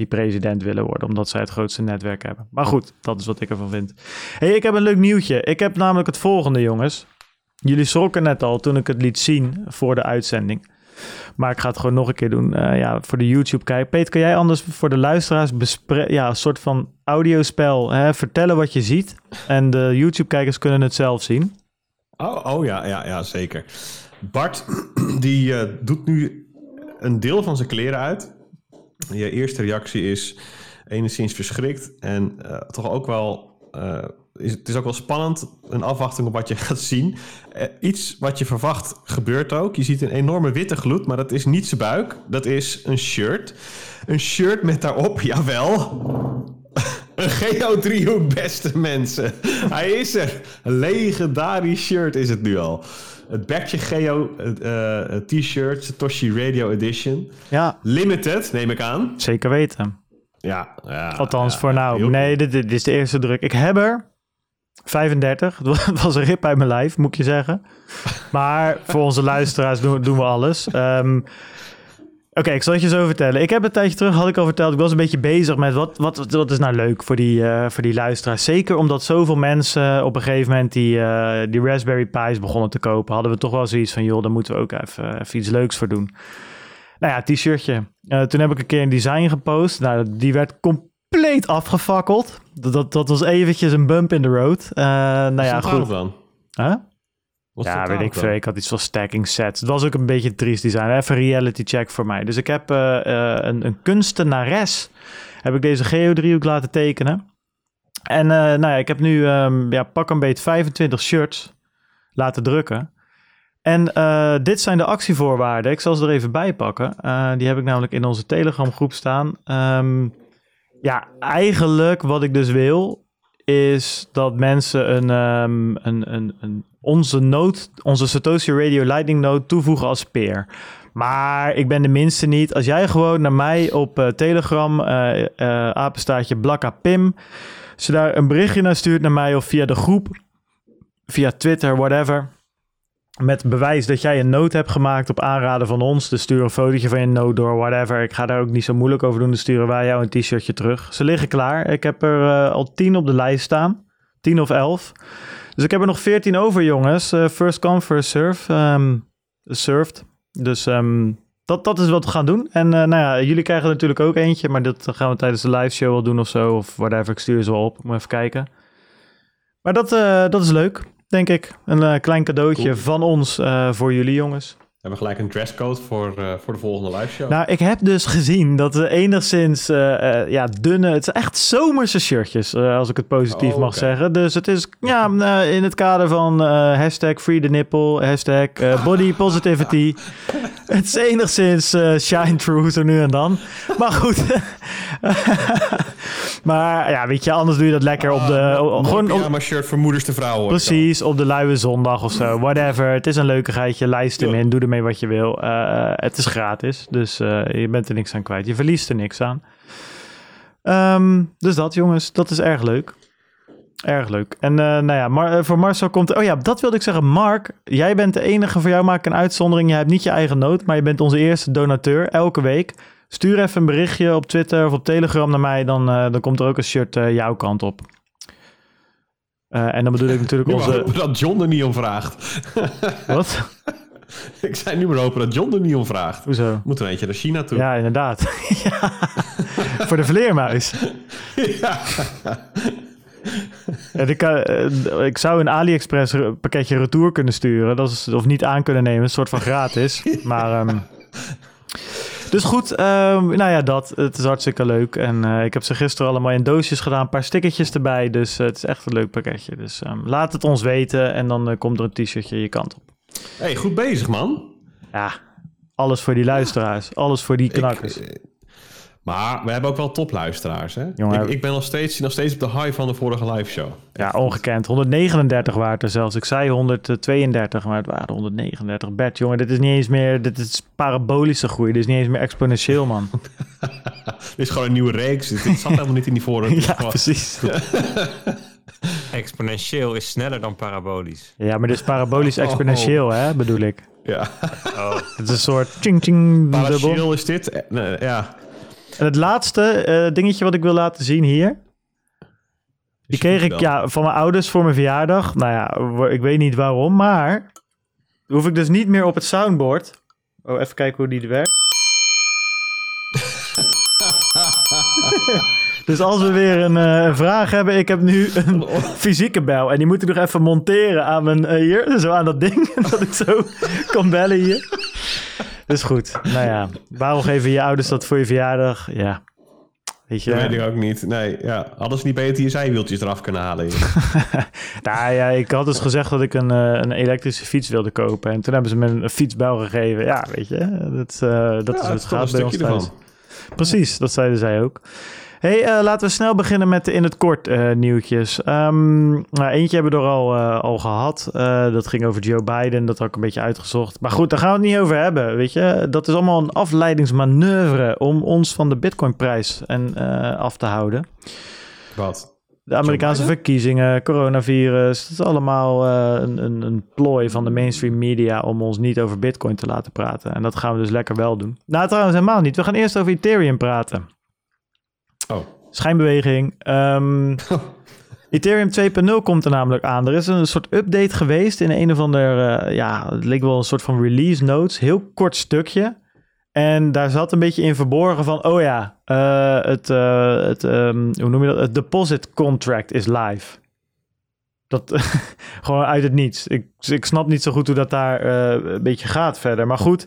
die president willen worden, omdat zij het grootste netwerk hebben. Maar goed, dat is wat ik ervan vind. hey, ik heb een leuk nieuwtje. Ik heb namelijk het volgende, jongens. Jullie schrokken net al toen ik het liet zien voor de uitzending. Maar ik ga het gewoon nog een keer doen. Uh, ja, voor de YouTube kijk. Peter, kan jij anders voor de luisteraars ja, een soort van audiospel hè, vertellen wat je ziet? En de YouTube-kijkers kunnen het zelf zien. Oh, oh ja, ja, ja, zeker. Bart, die uh, doet nu een deel van zijn kleren uit. Je eerste reactie is enigszins verschrikt en uh, toch ook wel. Uh, is, het is ook wel spannend, een afwachting op wat je gaat zien. Uh, iets wat je verwacht gebeurt ook. Je ziet een enorme witte gloed, maar dat is niet zijn buik. Dat is een shirt. Een shirt met daarop, jawel, een Geo-driehoek, beste mensen. Hij is er. Een legendarisch shirt is het nu al. Het Bertje Geo uh, t-shirt, Satoshi Radio Edition. Ja. Limited, neem ik aan. Zeker weten. Ja. ja Althans, ja, voor nou. Nee, dit, dit, is de eerste druk. Ik heb er 35. Het was een rip bij mijn lijf, moet ik je zeggen. Maar voor onze luisteraars doen, doen we alles. Um, Oké, ik zal het je zo vertellen. Ik heb een tijdje terug, had ik al verteld, ik was een beetje bezig met wat, wat, wat is nou leuk voor die, uh, voor die luisteraars. Zeker omdat zoveel mensen op een gegeven moment die, uh, die Raspberry Pi's begonnen te kopen, hadden we toch wel zoiets van, joh, daar moeten we ook even, even iets leuks voor doen. Nou ja, t-shirtje. Uh, toen heb ik een keer een design gepost. Nou, die werd compleet afgefakkeld. Dat, dat, dat was eventjes een bump in the road. nou ja, goed. dan? Huh? Ja, weet ik veel. Ik had iets van stacking sets. Het was ook een beetje een triest design. Even reality check voor mij. Dus ik heb uh, uh, een, een kunstenares. Heb ik deze geodriehoek laten tekenen. En uh, nou ja, ik heb nu um, ja, pak een beetje 25 shirts laten drukken. En dit zijn de actievoorwaarden. Ik zal ze er even bij pakken. die heb ik namelijk in onze Telegram groep staan. Um, ja, eigenlijk wat ik dus wil is dat mensen een, um, een, een, een onze nood, onze Satoshi Radio Lightning node toevoegen als peer. Maar ik ben de minste niet. Als jij gewoon naar mij op uh, Telegram, uh, uh, apenstaartje Blakka Pim, je daar een berichtje naar stuurt naar mij of via de groep, via Twitter, whatever, met bewijs dat jij een nood hebt gemaakt op aanraden van ons, dus stuur een fotootje van je nood door, whatever. Ik ga daar ook niet zo moeilijk over doen, dan sturen wij jou een t-shirtje terug. Ze liggen klaar. Ik heb er al tien op de lijst staan, tien of elf. Dus ik heb er nog 14 over, jongens. Uh, first come, first serve. Um, served. Dus um, dat, dat is wat we gaan doen. En uh, nou ja, jullie krijgen natuurlijk ook eentje. Maar dat gaan we tijdens de live show wel doen of zo. Of whatever. Ik stuur ze wel op. Moet even kijken. Maar dat, dat is leuk, denk ik. Een klein cadeautje cool. van ons voor jullie, jongens. We hebben gelijk een dresscode voor, uh, voor de volgende live show. Nou, ik heb dus gezien dat we enigszins ja, dunne... Het zijn echt zomerse shirtjes, als ik het positief oh, mag zeggen. Dus het is ja, in het kader van hashtag free the nipple, hashtag body positivity. het is enigszins shine through zo nu en dan. Maar goed. maar ja, weet je, anders doe je dat lekker op de... Uh, gewoon op shirt voor moeders te vrouwen. Precies, op de luie zondag of zo. Whatever. Het is een leukigheidje. Lijst hem in. Doe ermee wat je wil. Uh, het is gratis, dus uh, je bent er niks aan kwijt. Je verliest er niks aan. Um, dus dat, jongens. Dat is erg leuk. Erg leuk. En uh, nou ja, voor Marcel komt... Oh ja, dat wilde ik zeggen. Mark, jij bent de enige. Voor jou maak ik een uitzondering. Je hebt niet je eigen nood, maar je bent onze eerste donateur. Elke week. Stuur even een berichtje op Twitter of op Telegram naar mij. Dan, uh, dan komt er ook een shirt uh, jouw kant op. Uh, en dan bedoel ik natuurlijk onze... dat John er niet om vraagt. Wat? ik zei nu maar hopen dat John er niet om vraagt. Hoezo? Moet er eentje naar China toe. Ja, inderdaad. ja. Voor de vleermuis. ja. Ja, ik, uh, ik, zou een AliExpress pakketje retour kunnen sturen. Dat is, of niet aan kunnen nemen. Een soort van gratis. maar... Um, dus goed, um, nou ja, dat. Het is hartstikke leuk. En uh, ik heb ze gisteren allemaal in doosjes gedaan. Een paar stickertjes erbij. Dus uh, het is echt een leuk pakketje. Dus um, laat het ons weten. En dan uh, komt er een t-shirtje je kant op. hey, goed bezig, man. Ja, alles voor die luisteraars. Alles voor die knakkers. Ik, maar we hebben ook wel topluisteraars, hè? Jongen, ik, ik, ben nog steeds, nog steeds op de high van de vorige live show. Ja, ongekend. 139 waren er zelfs. Ik zei 132, maar het waren 139. Bert, jongen, dit is niet eens meer... Dit is parabolische groei. Dit is niet eens meer exponentieel, man. dit is gewoon een nieuwe reeks. Dit zat helemaal niet in die vorige. ja, precies. exponentieel is sneller dan parabolisch. Ja, maar dit is parabolisch exponentieel, oh. hè, bedoel ik. Ja. Oh. Het is een soort ching-ching dubbel. is dit. Uh, ja. En het laatste uh, dingetje wat ik wil laten zien hier. Die kreeg ik ja, van mijn ouders voor mijn verjaardag. Nou ja, ik weet niet waarom, maar hoef ik dus niet meer op het soundboard. Oh, even kijken hoe die er werkt. dus als we weer een uh, vraag hebben, ik heb nu een fysieke bel. En die moet ik nog even monteren aan mijn, uh, hier, zo aan dat ding. dat ik zo kan bellen hier. Dus goed. Nou ja, waarom geven je ouders dat voor je verjaardag? Ja, Weet je? Dat weet ik ook niet. Nee, ja. Hadden ze niet beter je zijwieltjes eraf kunnen halen? nou ja, ik had dus gezegd dat ik een, eh, een elektrische fiets wilde kopen. En toen hebben ze me een fietsbouw gegeven. Ja, weet je, dat, uh, dat is het gaat bij ons thuis. Precies, dat zeiden zij ook. Hey, uh, laten we snel beginnen met de in het kort uh, nieuwtjes. Um, nou, eentje hebben we er al, uh, al gehad. dat ging over Joe Biden. Dat had ik een beetje uitgezocht. Maar goed, daar gaan we het niet over hebben. Weet je, dat is allemaal een afleidingsmanoeuvre om ons van de Bitcoinprijs en, af te houden. Wat? De Amerikaanse verkiezingen, coronavirus. Dat is allemaal een, een, een, plooi van de mainstream media om ons niet over Bitcoin te laten praten. En dat gaan we dus lekker wel doen. Nou, trouwens helemaal niet. We gaan eerst over Ethereum praten. Oh. Schijnbeweging. Um, Ethereum 2.0 komt er namelijk aan. Er is een soort update geweest in een of ander, uh, ja, het leek wel een soort van release notes. Heel kort stukje. En daar zat een beetje in verborgen van, oh ja, uh, het, uh, het um, hoe noem je dat? Het deposit contract is live. Dat gewoon uit het niets. Ik, ik snap niet zo goed hoe dat daar een beetje gaat verder. Maar goed,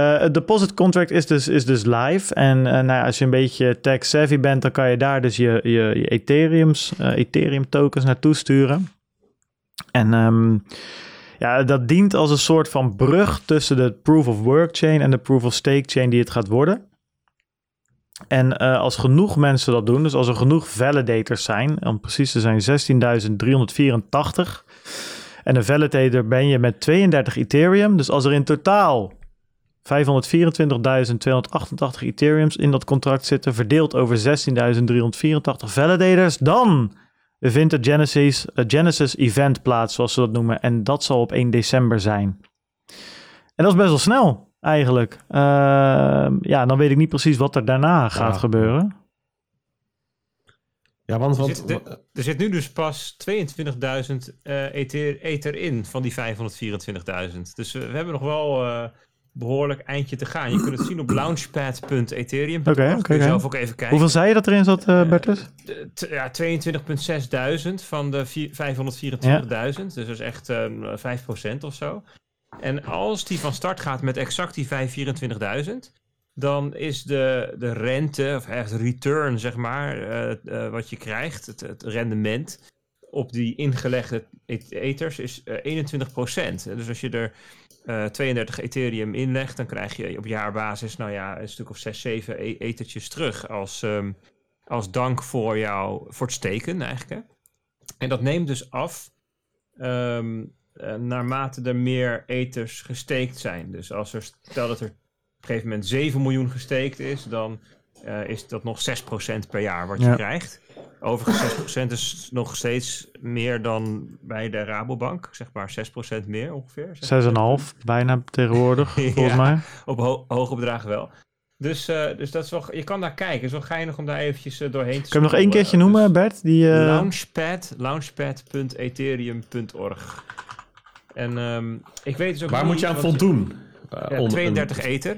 het deposit contract is dus, is dus live. En uh, nou ja, als je een beetje tech savvy bent, dan kan je daar dus je, je, je Ethereums, uh, Ethereum tokens naartoe sturen. En um, ja, dat dient als een soort van brug tussen de proof of work chain en de proof of stake chain die het gaat worden. En als genoeg mensen dat doen, dus als er genoeg validators zijn, om precies te zijn 16.384. En een validator ben je met 32 Ethereum. Dus als er in totaal 524.288 Ethereums in dat contract zitten, verdeeld over 16.384 validators. Dan vindt het Genesis, uh, Genesis event plaats, zoals ze dat noemen. En dat zal op 1 december zijn. En dat is best wel snel, eigenlijk. Uh, ja, dan weet ik niet precies wat er daarna gaat gebeuren. Ja, want, want... Er, zit, er, zit, nu dus pas 22.000 uh, ether, ether, in van die 524.000. Dus uh, we hebben nog wel uh, behoorlijk eindje te gaan. Je kunt het zien op launchpad.ethereum. Oké, okay, okay, zelf ook even kijken. Hoeveel zei je dat erin zat, uh, Bertus? Uh, ja, 22.600 van de 524.000. Dus dat is echt um, ehm, 5% of zo. En als die van start gaat met exact die 524.000, dan is de, de rente, of echt return, zeg maar, uh, wat je krijgt, het, het rendement op die ingelegde ethers is 21%. Dus als je er uh, eh, 32 Ethereum inlegt, dan krijg je op jaarbasis, nou ja, een stuk of 6, 7 e ethertjes terug als, um, als dank voor jou, voor het steken eigenlijk. Hè? En dat neemt dus af um, uh, naarmate er meer ethers gesteekt zijn. Dus als er, stel dat er op een gegeven moment 7 miljoen gesteekt is, dan uh, is dat nog 6% per jaar wat je ja. krijgt. Overigens 6% is nog steeds meer dan bij de Rabobank. Zeg maar 6% meer ongeveer. 6,5 bijna tegenwoordig, volgens mij. Op ho hoge bedragen wel. Dus, uh, dus dat is wel, je kan daar kijken. Het is wel geinig om daar eventjes uh, doorheen te Kun je nog één keertje noemen, dus Bert? Die, uh... Launchpad, launchpad.ethereum.org. En um, ik weet dus ook Waar moet je aan voldoen? Ja, 32 ether.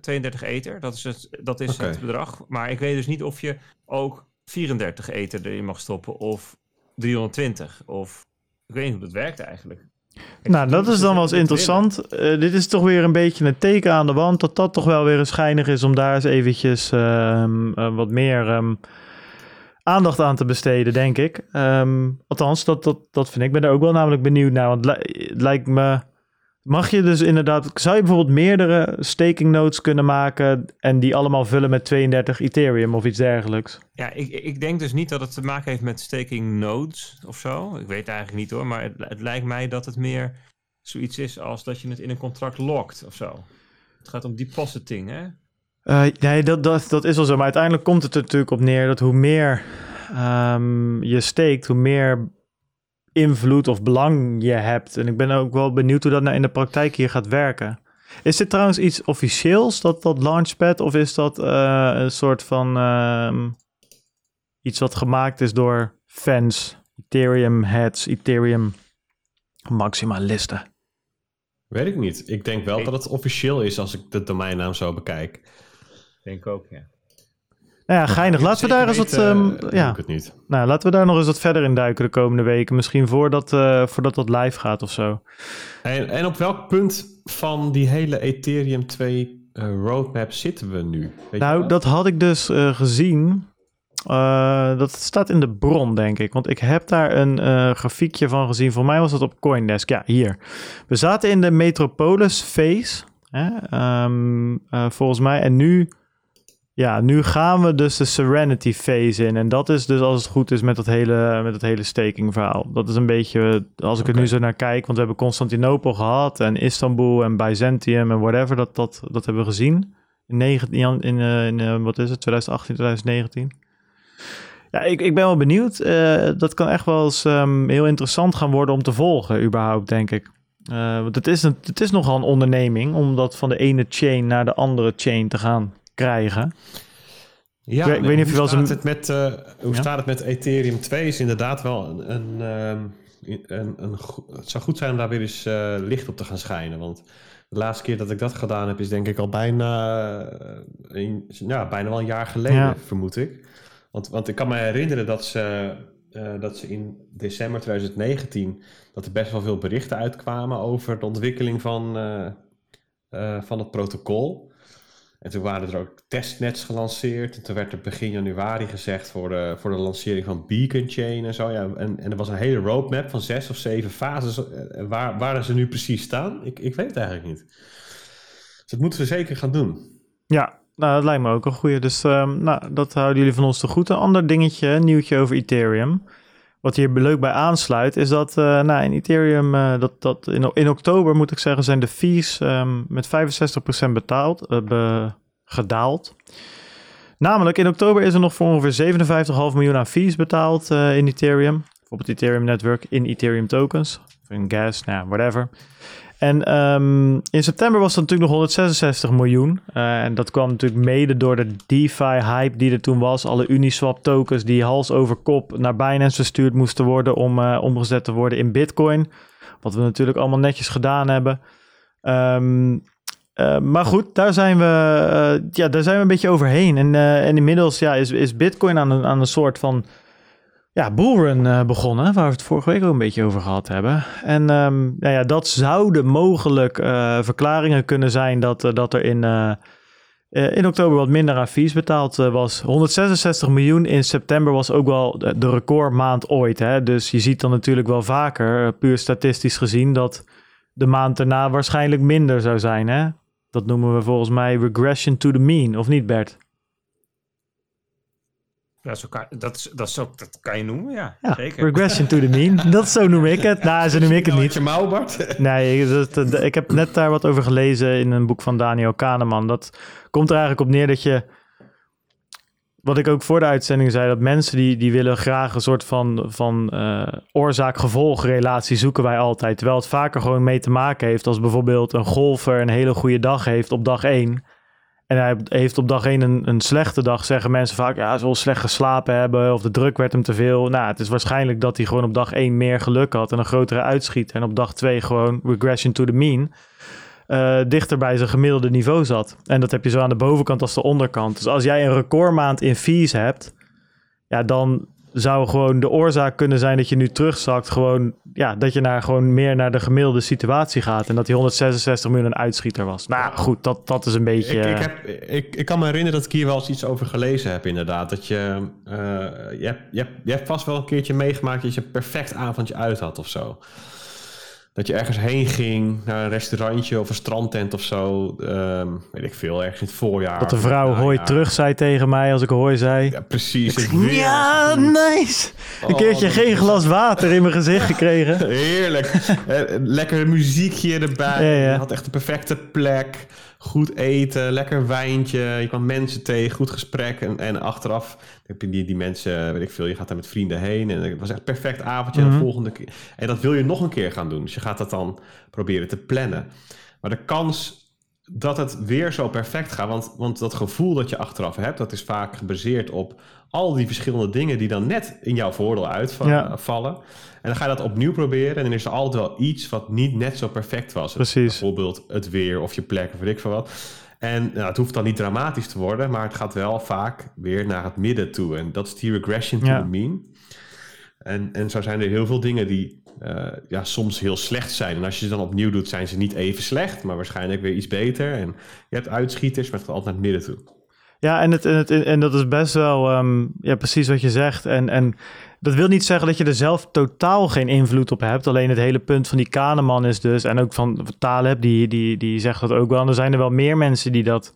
32 ether, dat is, het, dat is okay. het bedrag. Maar ik weet dus niet of je ook 34 ether erin mag stoppen of 320 of ik weet niet hoe dat werkt eigenlijk. Ik nou, dat is dan wel eens interessant. Uh, dit is toch weer een beetje een teken aan de wand dat dat toch wel weer een schijnig is om daar eens eventjes uh, uh, wat meer um, aandacht aan te besteden, denk ik. Um, althans, dat, dat, dat vind ik. Ik ben er ook wel namelijk benieuwd naar, want het lijkt me Mag je dus inderdaad, zou je bijvoorbeeld meerdere staking nodes kunnen maken en die allemaal vullen met 32 Ethereum of iets dergelijks? Ja, ik, ik denk dus niet dat het te maken heeft met staking nodes of zo. Ik weet het eigenlijk niet hoor, maar het, het lijkt mij dat het meer zoiets is als dat je het in een contract lokt of zo. Het gaat om depositing, hè? Uh, nee, dat, dat, dat is wel zo. Maar uiteindelijk komt het er natuurlijk op neer dat hoe meer um, je steekt, hoe meer invloed of belang je hebt. En ik ben ook wel benieuwd hoe dat nou in de praktijk hier gaat werken. Is dit trouwens iets officieels, dat, dat Launchpad? Of is dat uh, een soort van uh, iets wat gemaakt is door fans, Ethereum heads, Ethereum maximalisten? Weet ik niet. Ik denk wel dat het officieel is als ik de domeinnaam zo bekijk. Denk ook, ja. Nou ja, geinig. Laten we daar eens wat. Um, ja. het niet. Nou, laten we daar nog eens wat verder in duiken de komende weken. Misschien voordat, uh, voordat dat live gaat of zo. En, en op welk punt van die hele Ethereum 2 uh, roadmap zitten we nu? Weet nou, dat had ik dus uh, gezien. Dat staat in de bron, denk ik. Want ik heb daar een grafiekje van gezien. Voor mij was dat op Coindesk. Ja, hier. We zaten in de Metropolis phase. Hè? Um, volgens mij. En nu ja, nu gaan we dus de Serenity phase in. En dat is dus als het goed is met dat hele, met dat hele staking verhaal. Dat is een beetje, als ik okay. er nu zo naar kijk, want we hebben Constantinopel gehad en Istanbul en Byzantium en whatever, dat, dat, dat hebben we gezien. In, 19, in, in, in uh, wat is het, 2018, 2019. Ja, ik, ik ben wel benieuwd. Uh, dat kan echt wel eens um, heel interessant gaan worden om te volgen, überhaupt, denk ik. Uh, want het is, een, het is nogal een onderneming om dat van de ene chain naar de andere chain te gaan krijgen. Ja, ik, ik weet niet of je wel eens... Met, uh, hoe ja? staat het met Ethereum 2 is inderdaad wel een... een, een, een, een het zou goed zijn om daar weer eens uh, licht op te gaan schijnen. Want de laatste keer dat ik dat gedaan heb is denk ik al bijna, een, ja, bijna wel een jaar geleden, ja. vermoed ik. Want, want ik kan me herinneren dat ze, uh, dat ze in december 2019... dat er best wel veel berichten uitkwamen over de ontwikkeling van, van het protocol... En toen waren er ook testnets gelanceerd. En toen werd er begin januari gezegd voor de, voor de lancering van Beacon Chain en zo. Ja, en, en er was een hele roadmap van zes of zeven fases. Waar, waar ze nu precies staan, ik, ik weet het eigenlijk niet. Dus dat moeten we zeker gaan doen. Ja, nou, dat lijkt me ook een goede. Dus um, nou, dat houden jullie van ons te goed. Een ander dingetje, nieuwtje over Ethereum. Wat hier leuk bij aansluit, is dat uh, nou, in Ethereum, uh, dat, dat in, in oktober moet ik zeggen, zijn de fees um, met 65% betaald, uh, gedaald. Namelijk, in oktober is er nog voor ongeveer 57,5 miljoen aan fees betaald in Ethereum. Bijvoorbeeld Ethereum Network in Ethereum tokens. In gas, nou, whatever. En um, in september was het natuurlijk nog 166 miljoen. Uh, en dat kwam natuurlijk mede door de DeFi-hype die er toen was. Alle Uniswap tokens die hals over kop naar Binance verstuurd moesten worden om uh, omgezet te worden in Bitcoin. Wat we natuurlijk allemaal netjes gedaan hebben. Um, uh, maar goed, daar zijn we, ja, daar zijn we een beetje overheen. En, en inmiddels ja, is, is Bitcoin aan een, aan een soort van ja, bullrun uh, begonnen, waar we het vorige week ook een beetje over gehad hebben. En um, nou ja, dat zouden mogelijk uh, verklaringen kunnen zijn dat, uh, dat er in, in oktober wat minder aan betaald was. 166 miljoen in september was ook wel de, de recordmaand ooit. Hè? Dus je ziet dan natuurlijk wel vaker, puur statistisch gezien, dat de maand daarna waarschijnlijk minder zou zijn. Hè? Dat noemen we volgens mij regression to the mean, of niet Bert? Ja, zo kan, dat, dat, zo, dat kan je noemen, ja. ja zeker. Regression to the mean. Dat zo noem ik het. Nou, zo noem ik het niet. je mouw, Bart? Nee, dat, dat, ik heb net daar wat over gelezen in een boek van Daniel Kahneman. Dat komt er eigenlijk op neer dat je... Wat ik ook voor de uitzending zei, dat mensen die, die willen graag een soort van, van uh, oorzaak-gevolg relatie zoeken wij altijd. Terwijl het vaker gewoon mee te maken heeft als bijvoorbeeld een golfer een hele goede dag heeft op dag 1 en hij heeft op dag 1 een, een slechte dag, zeggen mensen vaak, ja, hij zal slecht geslapen hebben of de druk werd hem te veel. Nou, het is waarschijnlijk dat hij gewoon op dag 1 meer geluk had en een grotere uitschiet. En op dag 2 gewoon regression to the mean. Uh, dichter bij zijn gemiddelde niveau zat. En dat heb je zo aan de bovenkant als de onderkant. Dus als jij een recordmaand in fees hebt, ja, dan zou gewoon de oorzaak kunnen zijn dat je nu terugzakt. Gewoon, ja, dat je naar, gewoon meer naar de gemiddelde situatie gaat. En dat die 166 miljoen een uitschieter was. Nou goed, dat, dat is een beetje... Ik, ik, heb, ik, ik kan me herinneren dat ik hier wel eens iets over gelezen heb inderdaad. Dat je, uh, je, hebt, je, hebt, je hebt vast wel een keertje meegemaakt dat je een perfect avondje uit had of zo dat je ergens heen ging, naar een restaurantje of een strandtent of zo. Um, weet ik veel, ergens in het voorjaar. Dat de vrouw nou, hooi terug zei tegen mij als ik hooi zei. Ja, precies. Ik, ja, nice. Een oh, keertje geen glas water in mijn gezicht gekregen. Heerlijk. Eh, lekker muziekje erbij. Ja, ja. Je had echt de perfecte plek goed eten, lekker wijntje. Je kwam mensen tegen, goed gesprek. En, en achteraf heb je die, die mensen, weet ik veel, je gaat daar met vrienden heen. En het was echt een perfect avondje. En de mhm. volgende keer. En dat wil je nog een keer gaan doen. Dus je gaat dat dan proberen te plannen. Maar de kans dat het weer zo perfect gaat. Want, want dat gevoel dat je achteraf hebt, dat is vaak gebaseerd op al die verschillende dingen die dan net in jouw voordeel uitvallen. En dan ga je dat opnieuw proberen. En dan is er altijd wel iets wat niet net zo perfect was. Precies. Bijvoorbeeld het weer of je plek of weet ik veel wat. En nou, het hoeft dan niet dramatisch te worden, maar het gaat wel vaak weer naar het midden toe. En dat is die regression to the mean. En, en zo zijn er heel veel dingen die uh, ja, soms heel slecht zijn. En als je ze dan opnieuw doet, zijn ze niet even slecht, maar waarschijnlijk weer iets beter. En je hebt uitschieters, maar het gaat altijd naar het midden toe. Ja, en, het, en, het, en dat is best wel um, ja, precies wat je zegt. En, en dat wil niet zeggen dat je er zelf totaal geen invloed op hebt. Alleen het hele punt van die Kahneman is dus, en ook van Taleb, die, die, die zegt dat ook wel. En er zijn er wel meer mensen die dat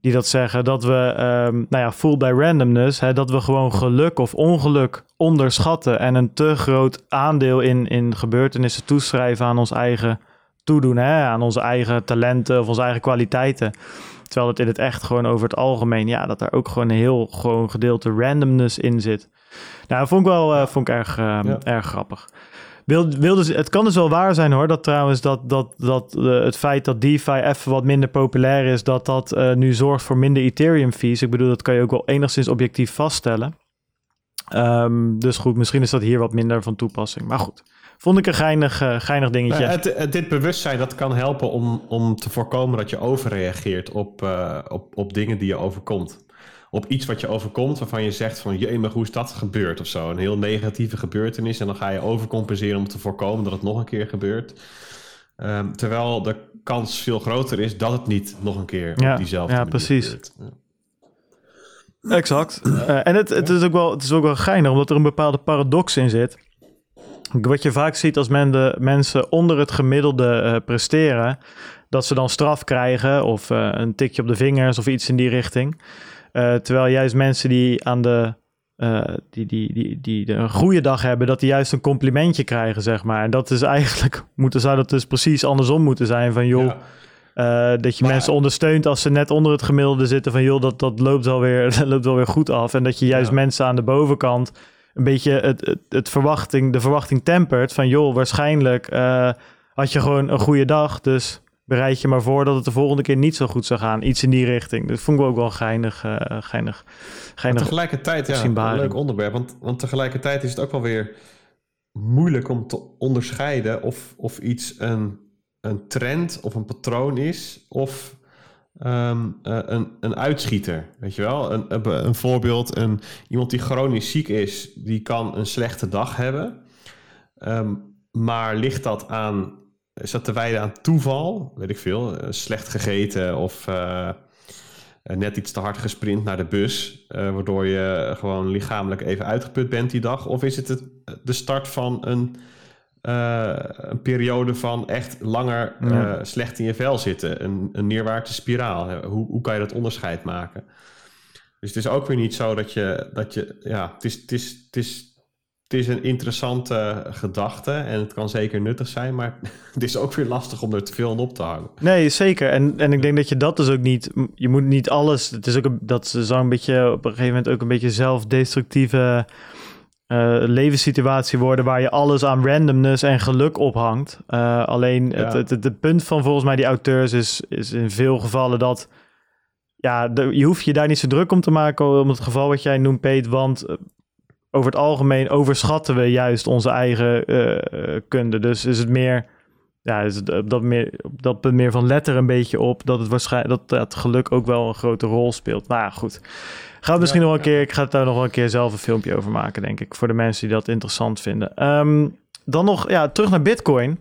die dat zeggen, dat we, um, nou ja, full by randomness, hè, dat we gewoon geluk of ongeluk onderschatten en een te groot aandeel in, in gebeurtenissen toeschrijven aan ons eigen toedoen, hè, aan onze eigen talenten of onze eigen kwaliteiten. Terwijl het in het echt gewoon over het algemeen, ja, dat daar ook gewoon een heel gewoon gedeelte randomness in zit. Nou, dat vond ik wel uh, vond ik erg, uh, erg grappig. Wil, wil dus, het kan dus wel waar zijn hoor, dat trouwens dat, dat, dat uh, het feit dat DeFi even wat minder populair is, dat dat uh, nu zorgt voor minder Ethereum fees. Ik bedoel, dat kan je ook wel enigszins objectief vaststellen. Um, dus goed, misschien is dat hier wat minder van toepassing. Maar goed, vond ik een geinig, uh, geinig dingetje. Nou, dit bewustzijn dat kan helpen om, om te voorkomen dat je overreageert op, op, op dingen die je overkomt op iets wat je overkomt waarvan je zegt van je maar hoe is dat gebeurd of zo. Een heel negatieve gebeurtenis en dan ga je overcompenseren om te voorkomen dat het nog een keer gebeurt. Um, terwijl de kans veel groter is dat het niet nog een keer ja, op diezelfde ja, precies. Exact. Uh, en het, het, is ook wel, het is ook wel geinig, omdat er een bepaalde paradox in zit. Wat je vaak ziet als men de, mensen onder het gemiddelde uh, presteren, dat ze dan straf krijgen of uh, een tikje op de vingers of iets in die richting. Uh, terwijl juist mensen die aan de uh, die, die, die, die een goede dag hebben, dat die juist een complimentje krijgen, zeg maar. En dat is eigenlijk, moeten, zou dat dus precies andersom moeten zijn van joh. Ja. Uh, dat je maar, mensen ondersteunt als ze net onder het gemiddelde zitten van joh, dat, dat loopt, alweer, dat loopt alweer goed af. En dat je juist ja. mensen aan de bovenkant een beetje het, het, het, verwachting, de verwachting tempert van joh, waarschijnlijk had je gewoon een goede dag, dus bereid je maar voor dat het de volgende keer niet zo goed zou gaan. Iets in die richting. Dat vond ik ook wel geinig. Uh, geinig, geinig tegelijkertijd, ja, een leuk onderwerp. Want, want tegelijkertijd is het ook wel weer moeilijk om te onderscheiden of, of iets een, een trend of een patroon is of um, uh, een, een uitschieter. Weet je wel? Een, een, een voorbeeld, een, iemand die chronisch ziek is, die kan een slechte dag hebben. Um, maar ligt dat aan is dat te wijden aan toeval? Weet ik veel. slecht gegeten of uh, net iets te hard gesprint naar de bus. Uh, waardoor je gewoon lichamelijk even uitgeput bent die dag. Of is het, het de start van een, uh, een periode van echt langer ja. slecht in je vel zitten? Een, een neerwaartse spiraal. Hoe, hoe kan je dat onderscheid maken? Dus het is ook weer niet zo dat je. Dat je ja, het is, het is, het is het is een interessante gedachte en het kan zeker nuttig zijn, maar het is ook weer lastig om er te veel op te hangen. Nee, zeker. En, en ik denk dat je dat dus ook niet, je moet niet alles, het is ook een, dat zou een beetje op een gegeven moment ook een beetje zelfdestructieve uh, levenssituatie worden waar je alles aan randomness en geluk ophangt. Uh, alleen ja. het, het, het, het, punt van volgens mij die auteurs is, is in veel gevallen dat ja, de, je hoeft je daar niet zo druk om te maken om het geval wat jij noemt, Peet, want over het algemeen overschatten we juist onze eigen uh, kunde. Dus is het meer, ja, is het op dat, meer, op dat punt meer van letter een beetje op dat het waarschijnlijk dat het geluk ook wel een grote rol speelt. Maar ja, goed. Gaan we misschien ja, nog een keer, ik ga daar nog wel een keer zelf een filmpje over maken, denk ik, voor de mensen die dat interessant vinden. Um, dan nog, ja, terug naar Bitcoin.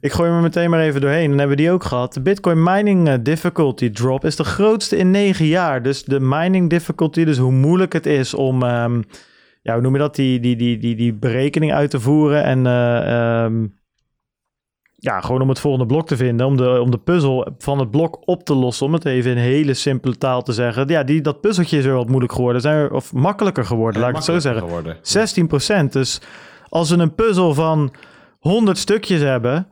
Ik gooi me meteen maar even doorheen. Dan hebben we die ook gehad. De Bitcoin mining difficulty drop is de grootste in negen jaar. Dus de mining difficulty, dus hoe moeilijk het is om um, ja, hoe noem je dat? Die, die, die, die, die berekening uit te voeren. En uh, um, ja, gewoon om het volgende blok te vinden. Om de, om de puzzel van het blok op te lossen. Om het even in hele simpele taal te zeggen. Ja, die, dat puzzeltje is er wat moeilijk geworden. Zijn er, of makkelijker geworden, ja, laat ik het zo zeggen. Geworden. 16 procent. Dus als we een puzzel van 100 stukjes hebben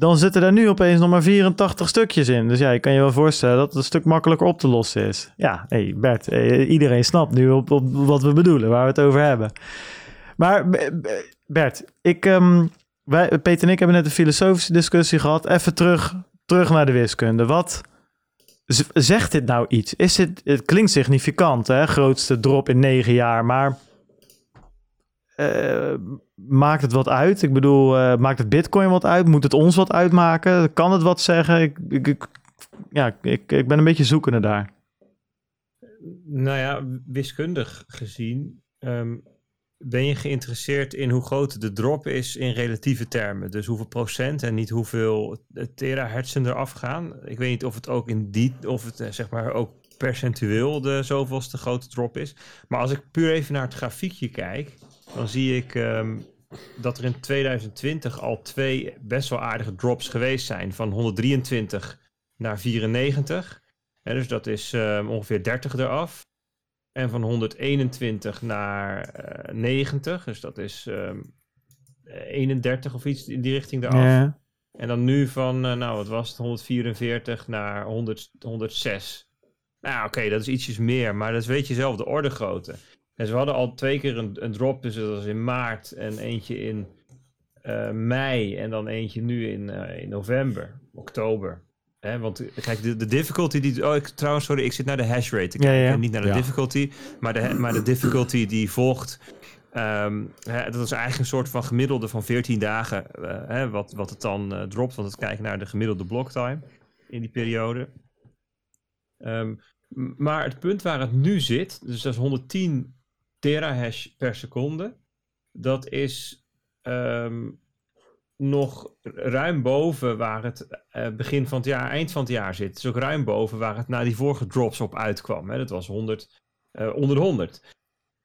dan zitten er nu opeens nog maar 84 stukjes in. Dus ja, je kan je wel voorstellen dat het een stuk makkelijker op te lossen is. Ja, hey Bert, iedereen snapt nu op, wat we bedoelen, waar we het over hebben. Maar Bert, ik, um, wij, Peter en ik hebben net een filosofische discussie gehad. Even terug, terug naar de wiskunde. Wat zegt dit nou iets? Is het, het klinkt significant, hè? Grootste drop in negen jaar, maar uh, maakt het wat uit? Ik bedoel, uh, maakt het Bitcoin wat uit? Moet het ons wat uitmaken? Kan het wat zeggen? Ik, ik, ja, ik, ik ben een beetje zoekende daar. Nou ja, wiskundig gezien um, ben je geïnteresseerd in hoe groot de drop is in relatieve termen? Dus hoeveel procent en niet hoeveel terahertzen eraf gaan? Ik weet niet of het ook in die, of het eh, zeg maar ook percentueel de zoveelste grote drop is. Maar als ik puur even naar het grafiekje kijk, dan zie ik um, dat er in 2020 al twee best wel aardige drops geweest zijn. Van 123 naar 94. En dus dat is um, ongeveer 30 eraf. En van 121 naar uh, 90. Dus dat is um, 31 of iets in die richting eraf. Ja. En dan nu van, uh, nou wat was het, 144 naar 100, 106. Nou oké, okay, dat is ietsjes meer. Maar dat is weet je zelf de orde grootte. En ze hadden al twee keer een, een drop, dus dat was in maart en eentje in uh, mei en dan eentje nu in, uh, in november, oktober. Hè, want kijk, de, de difficulty die... Oh, ik, trouwens, sorry, ik zit naar de hash rate te kijken. Ja, ja. Niet naar de ja. difficulty, maar de, maar de difficulty die volgt... Um, hè, dat is eigenlijk een soort van gemiddelde van 14 dagen, uh, hè, wat, wat het dan uh, dropt. Want het kijkt naar de gemiddelde blocktime in die periode. Um, maar het punt waar het nu zit, dus dat is 110 terahash per seconde. Dat is um, nog ruim boven waar het uh, begin van het jaar, eind van het jaar zit. Dus ook ruim boven waar het na die vorige drops op uitkwam. Hè. Dat was 100, uh, onder de 100.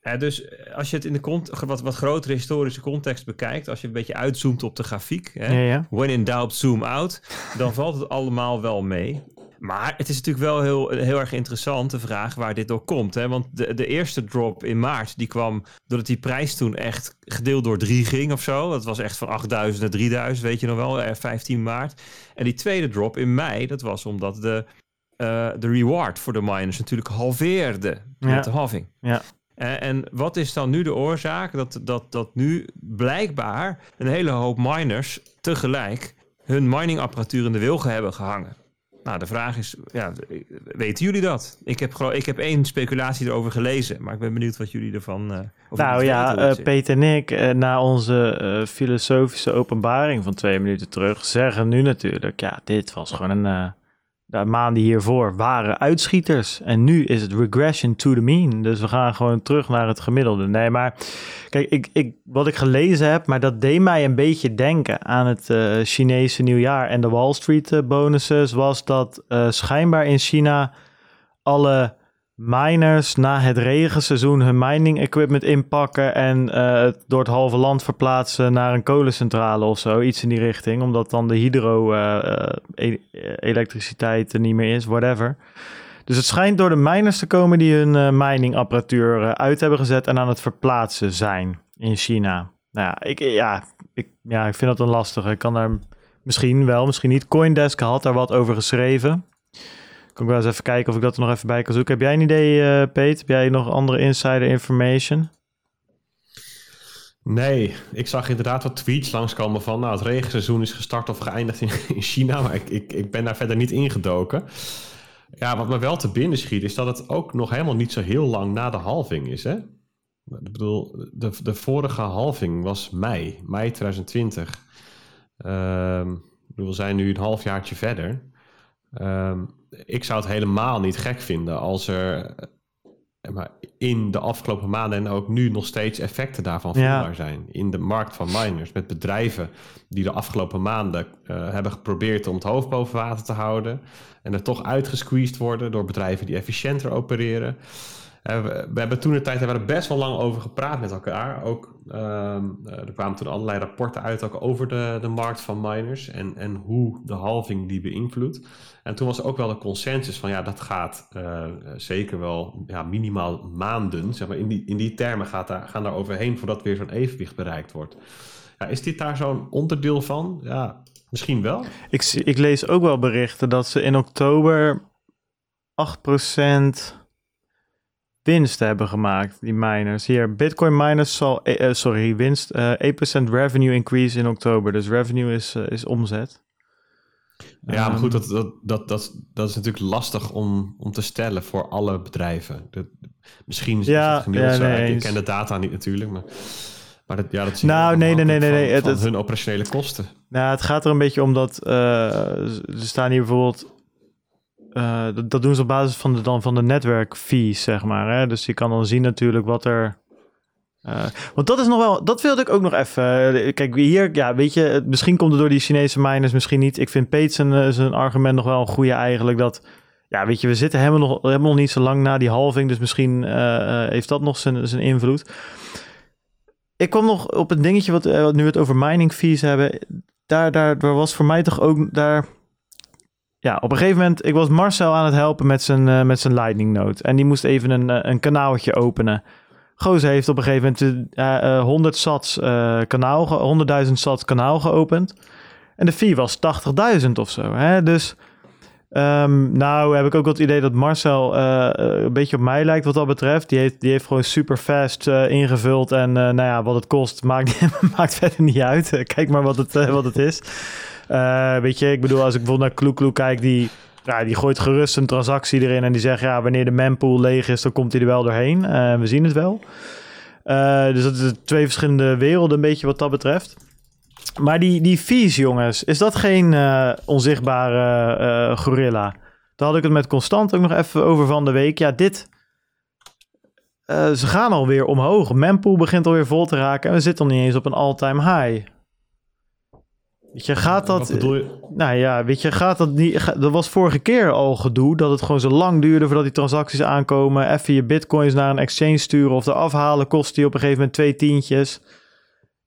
Uh, dus eh, als je het in de wat, wat grotere historische context bekijkt, als je een beetje uitzoomt op de grafiek, hè, ja, ja. when in doubt, zoom out, dan valt het allemaal wel mee. Maar het is natuurlijk wel heel, heel erg interessant, de vraag waar dit door komt. Hè? Want de, de eerste drop in maart, die kwam doordat die prijs toen echt gedeeld door drie ging of zo. Dat was echt van 8000 naar 3000, weet je nog wel, 15 maart. En die tweede drop in mei, dat was omdat de, uh, de reward voor de miners natuurlijk halveerde met de halving. Ja. En, en wat is dan nu de oorzaak dat, dat, dat nu blijkbaar een hele hoop miners tegelijk hun miningapparatuur in de wilgen hebben gehangen? Nou, de vraag is, ja, weten jullie dat? Ik heb, ik heb één speculatie erover gelezen, maar ik ben benieuwd wat jullie ervan... Uh, nou ja, uh, Peter en ik, uh, na onze filosofische openbaring van twee minuten terug, zeggen nu natuurlijk, ja, dit was gewoon een de maanden hiervoor waren uitschieters. En nu is het regression to the mean. Dus we gaan gewoon terug naar het gemiddelde. Nee, maar kijk, ik, ik, wat ik gelezen heb, maar dat deed mij een beetje denken aan het uh, Chinese nieuwjaar en de Wall Street uh, bonuses, was dat uh, schijnbaar in China alle miners na het regenseizoen hun mining equipment inpakken en uh, door het halve land verplaatsen naar een kolencentrale of zo, iets in die richting, omdat dan de hydro uh, e elektriciteit er niet meer is, whatever. Dus het schijnt door de miners te komen die hun uh, miningapparatuur uit hebben gezet en aan het verplaatsen zijn in China. Nou ja, ik, ja, ik, ja, ik vind dat een lastige. Ik kan daar misschien wel, misschien niet. Coindesk had daar wat over geschreven. Ik wel eens even kijken of ik dat er nog even bij kan zoeken. Heb jij een idee, uh, Peet? Heb jij nog andere insider information? Nee, ik zag inderdaad wat tweets langskomen van... nou, het regenseizoen is gestart of geëindigd in, in China... maar ik, ik, ik ben daar verder niet ingedoken. Ja, wat me wel te binnen schiet... is dat het ook nog helemaal niet zo heel lang na de halving is, hè? Ik bedoel, de, de vorige halving was mei, mei 2020. Um, we zijn nu een halfjaartje verder... Um, ik zou het helemaal niet gek vinden als er eh, maar in de afgelopen maanden en ook nu nog steeds effecten daarvan voelbaar ja. zijn. In de markt van miners. Met bedrijven die de afgelopen maanden uh, hebben geprobeerd om het hoofd boven water te houden. En er toch uitgesqueezed worden door bedrijven die efficiënter opereren. Uh, we, hebben toen de tijd hebben er best wel lang over gepraat met elkaar. Ook, uh, er kwamen toen allerlei rapporten uit ook over de, de markt van miners en, en hoe de halving die beïnvloedt. En toen was er ook wel de consensus van ja, dat gaat uh, zeker wel ja, minimaal maanden, zeg maar, in die, in die termen gaat daar, gaan daar overheen voordat weer zo'n evenwicht bereikt wordt. Ja, is dit daar zo'n onderdeel van? Ja, misschien wel. Ik, ik lees ook wel berichten dat ze in oktober 8% winst hebben gemaakt, die miners. Hier, Bitcoin miners zal, uh, sorry, winst, uh, 8% revenue increase in oktober. Dus revenue is, uh, is omzet. Ja, maar goed, dat, dat, dat, dat, dat is natuurlijk lastig om, om te stellen voor alle bedrijven. Dat, misschien is ja, het gemiddeld ja. Nee, ik ken de data niet natuurlijk, maar... Maar dat, ja, dat zie nou, nee, nee, nee, nee, nee. Van, het, hun operationele kosten. Nou, het gaat er een beetje om dat er staan hier bijvoorbeeld. Uh, dat, doen ze op basis van de, dan van de netwerkfees, zeg maar. Hè? Dus je kan dan zien natuurlijk wat er want dat is nog wel, dat wilde ik ook nog even. kijk, hier, ja, weet je, misschien komt het door die Chinese miners, misschien niet. Ik vind Pete zijn, argument nog wel een goede eigenlijk. Dat, ja, weet je, we zitten helemaal nog, helemaal nog niet zo lang na die halving, dus misschien heeft dat nog zijn, zijn invloed. Ik kwam nog op een dingetje wat, nu we het over mining fees hebben. Daar, daar, daar was voor mij toch ook daar ja, op een gegeven moment, ik was Marcel aan het helpen met zijn, uh, met zijn Lightning Note. En die moest even een, uh, een kanaaltje openen. Gozer heeft op een gegeven moment uh, 100 sats kanaal, 100.000 sats kanaal geopend. En de fee was 80.000 of zo. Hè? Dus um, nou heb ik ook het idee dat Marcel een beetje op mij lijkt wat dat betreft. Die heeft, die heeft gewoon super fast ingevuld. En nou ja, wat het kost maakt, maakt verder niet uit. Kijk maar wat het, wat het is. Uh, weet je, ik bedoel, als ik bijvoorbeeld naar Kloekloe kijk, die, ja, die gooit gerust een transactie erin en die zegt, ja, wanneer de mempool leeg is, dan komt hij er wel doorheen. Uh, we zien het wel. Uh, dus dat is twee verschillende werelden een beetje wat dat betreft. Maar die, die fees, jongens, is dat geen onzichtbare gorilla? Daar had ik het met Constant ook nog even over van de week. Ja, dit... ze gaan alweer omhoog. Mempool begint alweer vol te raken en we zitten nog niet eens op een all-time high. Weet je, gaat dat... Nou ja, weet je, gaat dat niet... Dat was vorige keer al gedoe, dat het gewoon zo lang duurde voordat die transacties aankomen. Even je bitcoins naar een exchange sturen of er afhalen kost die op een gegeven moment twee tientjes.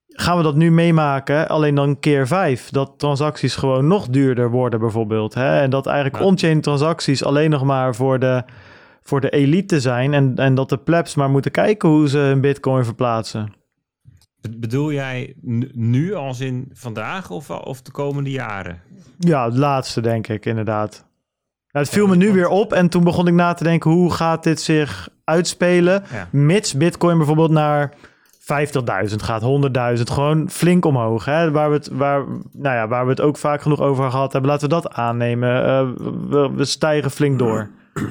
Gaan we dat nu meemaken, alleen dan keer vijf? Dat transacties gewoon nog duurder worden bijvoorbeeld. Hè? En dat eigenlijk on-chain transacties alleen nog maar voor de, voor de elite zijn. En, en dat de plebs maar moeten kijken hoe ze hun bitcoin verplaatsen. Bedoel jij nu als in vandaag of, of de komende jaren? Ja, het laatste denk ik inderdaad. het viel me nu weer op en toen begon ik na te denken hoe gaat dit zich uitspelen? Mits Bitcoin bijvoorbeeld naar 50.000 gaat, 100.000, gewoon flink omhoog. Hè? Waar, we het, waar, nou ja, waar we het ook vaak genoeg over gehad hebben, laten we dat aannemen. Uh, we, we stijgen flink door.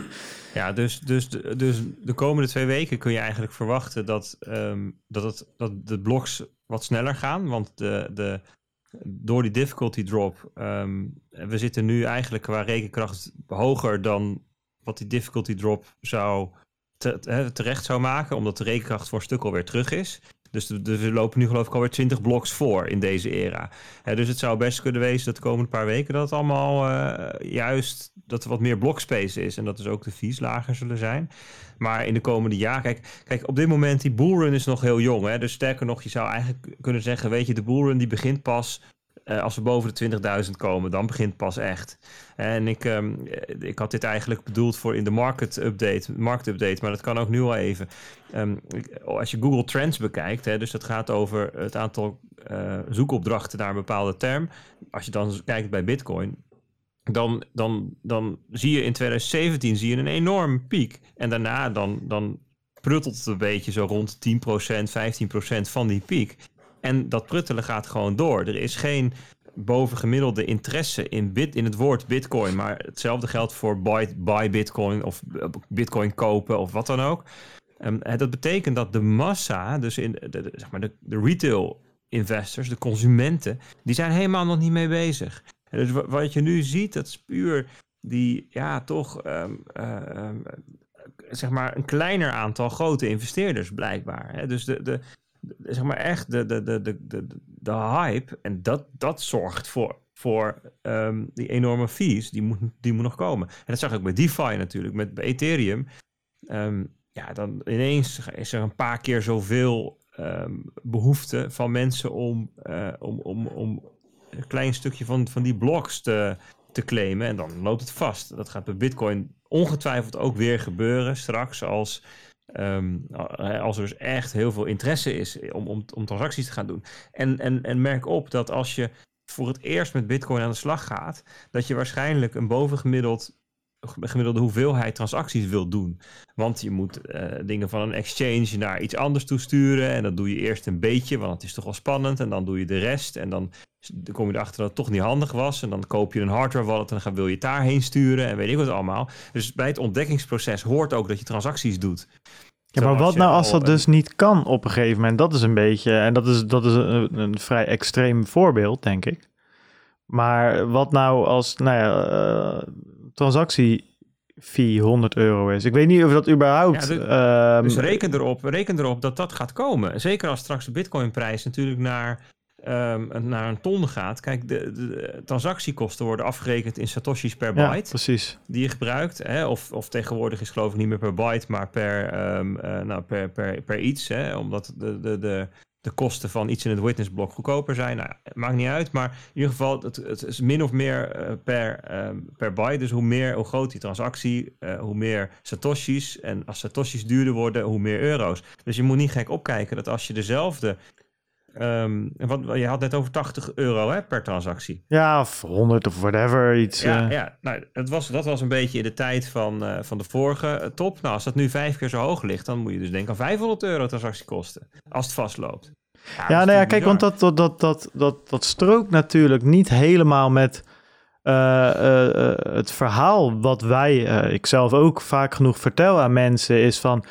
Ja, dus, dus, dus de komende twee weken kun je eigenlijk verwachten dat, um, dat, het, dat de blocks wat sneller gaan. Want de, de, door die difficulty drop, um, we zitten nu eigenlijk qua rekenkracht hoger dan wat die difficulty drop zou te, terecht zou maken, omdat de rekenkracht voor een stuk alweer terug is. Dus, we lopen nu geloof ik alweer 20 bloks voor in deze era. dus het zou best kunnen wezen dat de komende paar weken dat het allemaal uh, juist dat er wat meer blockspace is. En dat dus ook de fees lager zullen zijn. Maar in de komende jaren, kijk, kijk op dit moment die bullrun is nog heel jong. Hè? Dus sterker nog, je zou eigenlijk kunnen zeggen, weet je, de bullrun die begint pas uh, als we boven de 20.000 komen, dan begint pas echt. En ik, um, ik had dit eigenlijk bedoeld voor in de market update, market update, maar dat kan ook nu al even. Um, als je Google Trends bekijkt, hè, dus dat gaat over het aantal uh, zoekopdrachten naar een bepaalde term. Als je dan kijkt bij Bitcoin, dan, dan, dan zie je in 2017 zie je een enorm piek. En daarna dan, dan pruttelt het een beetje zo rond 10%, 15% van die piek. En dat pruttelen gaat gewoon door. Er is geen bovengemiddelde interesse in, bit, in het woord bitcoin. Maar hetzelfde geldt voor buy, buy bitcoin of bitcoin kopen of wat dan ook. Um, dat betekent dat de massa, dus in de, zeg maar de, de retail investors, de consumenten, die zijn helemaal nog niet mee bezig. En dus wat je nu ziet, dat is puur die, ja, toch, um, uh, zeg maar, een kleiner aantal grote investeerders blijkbaar. Dus de, de, zeg maar echt de, de, de, de, de, de hype. En dat, dat zorgt voor, voor ehm, die enorme fees. Die moet, die moet nog komen. En dat zag ik bij DeFi natuurlijk. Met Ethereum. Ehm, ja, dan ineens is er een paar keer zoveel um, behoefte van mensen om, uh, om, om, om een klein stukje van, van die blocks te, te claimen. En dan loopt het vast. Dat gaat bij Bitcoin ongetwijfeld ook weer gebeuren straks als Um, als er dus echt heel veel interesse is om, om, om transacties te gaan doen. En, en, en merk op dat als je voor het eerst met Bitcoin aan de slag gaat, dat je waarschijnlijk een bovengemiddeld gemiddelde hoeveelheid transacties wil doen. Want je moet uh, dingen van een exchange naar iets anders toesturen. En dat doe je eerst een beetje, want het is toch wel spannend. En dan doe je de rest. En dan kom je erachter dat het toch niet handig was. En dan koop je een hardware wallet en dan wil je het daarheen sturen. En weet ik wat allemaal. Dus bij het ontdekkingsproces hoort ook dat je transacties doet. Ja, maar wat nou als dat dus niet kan op een gegeven moment? Dat is een beetje, en dat is, dat is een, een vrij extreem voorbeeld, denk ik. Maar wat nou als, nou ja, uh, transactie fee 100 euro is. Ik weet niet of dat überhaupt... Ja, dus, ehm, dus reken, erop, reken erop dat dat gaat komen. Zeker als straks de bitcoinprijs natuurlijk naar, ehm, naar een ton gaat. Kijk, de, de, transactiekosten worden afgerekend in satoshis per byte. ja, precies. die je gebruikt. Hè? Of, of tegenwoordig is geloof ik niet meer per byte, maar per, ehm, eh, nou, per, per, per iets. Hè? Omdat de, de, de, de kosten van iets in het witnessblok goedkoper zijn. Nou, het maakt niet uit, maar in ieder geval, het, het is min of meer eh, per, ehm, per byte. Dus hoe meer, hoe groot die transactie, eh, hoe meer satoshis. En als satoshis duurder worden, hoe meer euro's. Dus je moet niet gek opkijken dat als je dezelfde... ehm, wat, je had net over 80 euro hè, per transactie. Ja, of 100 of whatever, iets. Ja, eh, ja nou, het was, dat was een beetje in de tijd van, eh, van de vorige eh, top. Nou, als dat nu vijf keer zo hoog ligt, dan moet je dus denken aan 500 euro transactiekosten. Als het vastloopt. Ja, nou ja, kijk, want dat, dat, dat, dat, dat, dat strookt natuurlijk niet helemaal met het verhaal wat wij, eh, ik zelf ook vaak genoeg vertel aan mensen, is van,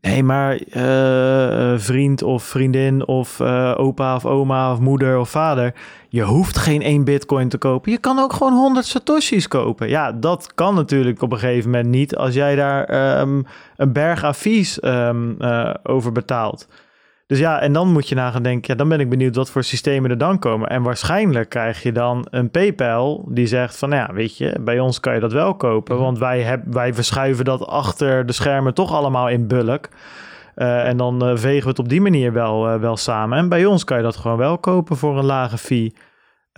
nee, maar eh, eh, vriend of vriendin of eh, opa of oma of moeder of vader, je hoeft geen één bitcoin te kopen. Je kan ook gewoon 100 satoshis kopen. Ja, dat kan natuurlijk op een gegeven moment niet als jij daar ehm, een berg advies ehm, eh, over betaalt. Dus ja, en dan moet je na gaan denken, ja, dan ben ik benieuwd wat voor systemen er dan komen. En waarschijnlijk krijg je dan een PayPal die zegt van, nou ja, weet je, bij ons kan je dat wel kopen, Mhm. want wij, heb, wij verschuiven dat achter de schermen toch allemaal in bulk. Eh, en dan eh, vegen we het op die manier wel, eh, wel samen. En bij ons kan je dat gewoon wel kopen voor een lage fee.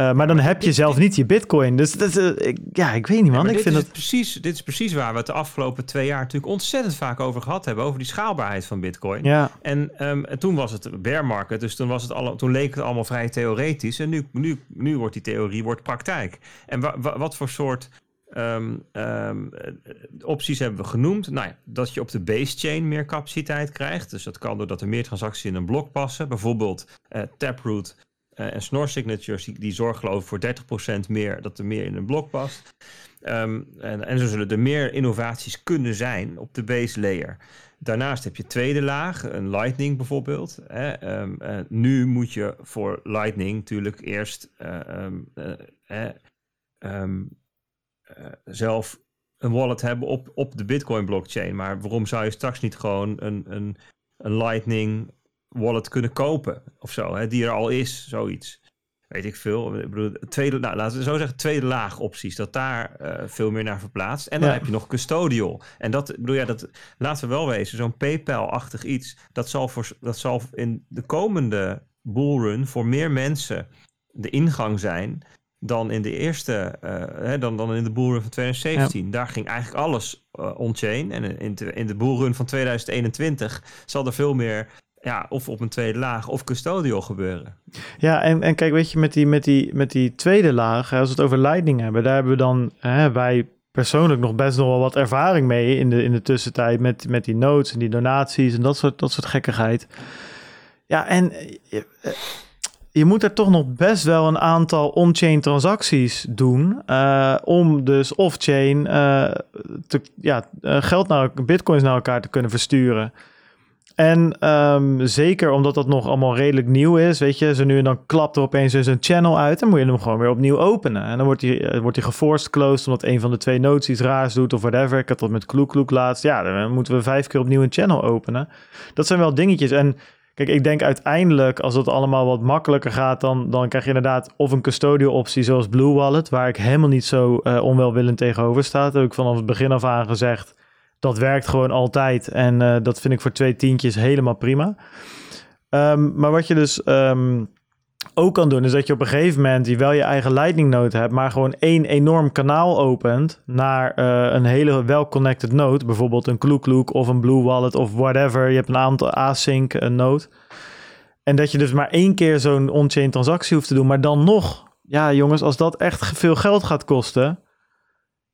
Eh, maar dan heb je zelf niet je bitcoin. Dus dat, eh, ik, ja, ik weet niet man. ik dit, vind is dat... precies, dit is precies waar we het de afgelopen twee jaar natuurlijk ontzettend vaak over gehad hebben. Over die schaalbaarheid van bitcoin. Ja, En, ehm, en toen was het bear market, dus toen, was het alle, toen leek het allemaal vrij theoretisch. En nu, nu, nu wordt die theorie wordt praktijk. En wa, wa- wat voor soort ehm, ehm, eh, opties hebben we genoemd? Nou ja, dat je op de base chain meer capaciteit krijgt. Dus dat kan doordat er meer transacties in een blok passen. Bijvoorbeeld eh, Taproot en Snor Signatures, die, die zorgen geloof ik voor 30% meer dat er meer in een blok past. Ehm, en, en zo zullen er meer innovaties kunnen zijn op de base layer. Daarnaast heb je tweede laag, een Lightning bijvoorbeeld. Hè. Ehm, eh, nu moet je voor Lightning natuurlijk eerst eh, ehm, eh, eh, eh, zelf een wallet hebben op, op de Bitcoin blockchain. Maar waarom zou je straks niet gewoon een, een, een Lightning wallet kunnen kopen of zo, hè, die er al is, zoiets. Weet ik veel. Ik bedoel, tweede, nou, laten we zo zeggen, tweede laag opties. Dat daar eh, veel meer naar verplaatst. En dan Ja. heb je nog custodial. En dat, bedoel, ja, dat, laten we wel wezen, zo'n PayPal-achtig iets, dat zal, voor, dat zal in de komende bullrun voor meer mensen de ingang zijn dan in de eerste, eh, hè, dan, dan in de bullrun van 2017. Daar ging eigenlijk alles eh, on-chain. En in, de- in de bullrun van 2021 zal er veel meer, ja, of op een tweede laag of custodial gebeuren. Ja, en, en kijk, weet je, met die, met, die, met die tweede laag, als we het over Lightning hebben, daar hebben we dan, hè, wij persoonlijk nog best nog wel wat ervaring mee in de, in de tussentijd met, met die notes en die donaties en dat soort, dat soort gekkigheid. Ja, en eh, je, eh, je moet er toch nog best wel een aantal on-chain transacties doen eh, om dus off-chain eh, te, ja, eh, geld naar bitcoins naar elkaar te kunnen versturen. En ehm, zeker omdat dat nog allemaal redelijk nieuw is, weet je, zo nu en dan klapt er opeens eens een channel uit, dan moet je hem gewoon weer opnieuw openen. En dan wordt hij, eh, wordt hij geforced closed omdat een van de twee nodes iets raars doet of whatever. Ik had dat met Kloek Kloek laatst. Ja, dan moeten we vijf keer opnieuw een channel openen. Dat zijn wel dingetjes. En kijk, ik denk uiteindelijk als het allemaal wat makkelijker gaat, dan, dan krijg je inderdaad of een custodial optie zoals Blue Wallet, waar ik helemaal niet zo eh, onwelwillend tegenover sta. Dat heb ik vanaf het begin af aan gezegd. Dat werkt gewoon altijd. En eh, dat vind ik voor twee tientjes helemaal prima. Ehm, maar wat je dus ehm, ook kan doen, is dat je op een gegeven moment die wel je eigen Lightning node hebt, maar gewoon één enorm kanaal opent naar eh, een hele well-connected node. Bijvoorbeeld een Kloekloek of een Blue Wallet of whatever. Je hebt een aantal async eh, node. En dat je dus maar één keer zo'n on-chain transactie hoeft te doen. Maar dan nog, ja jongens, als dat echt veel geld gaat kosten,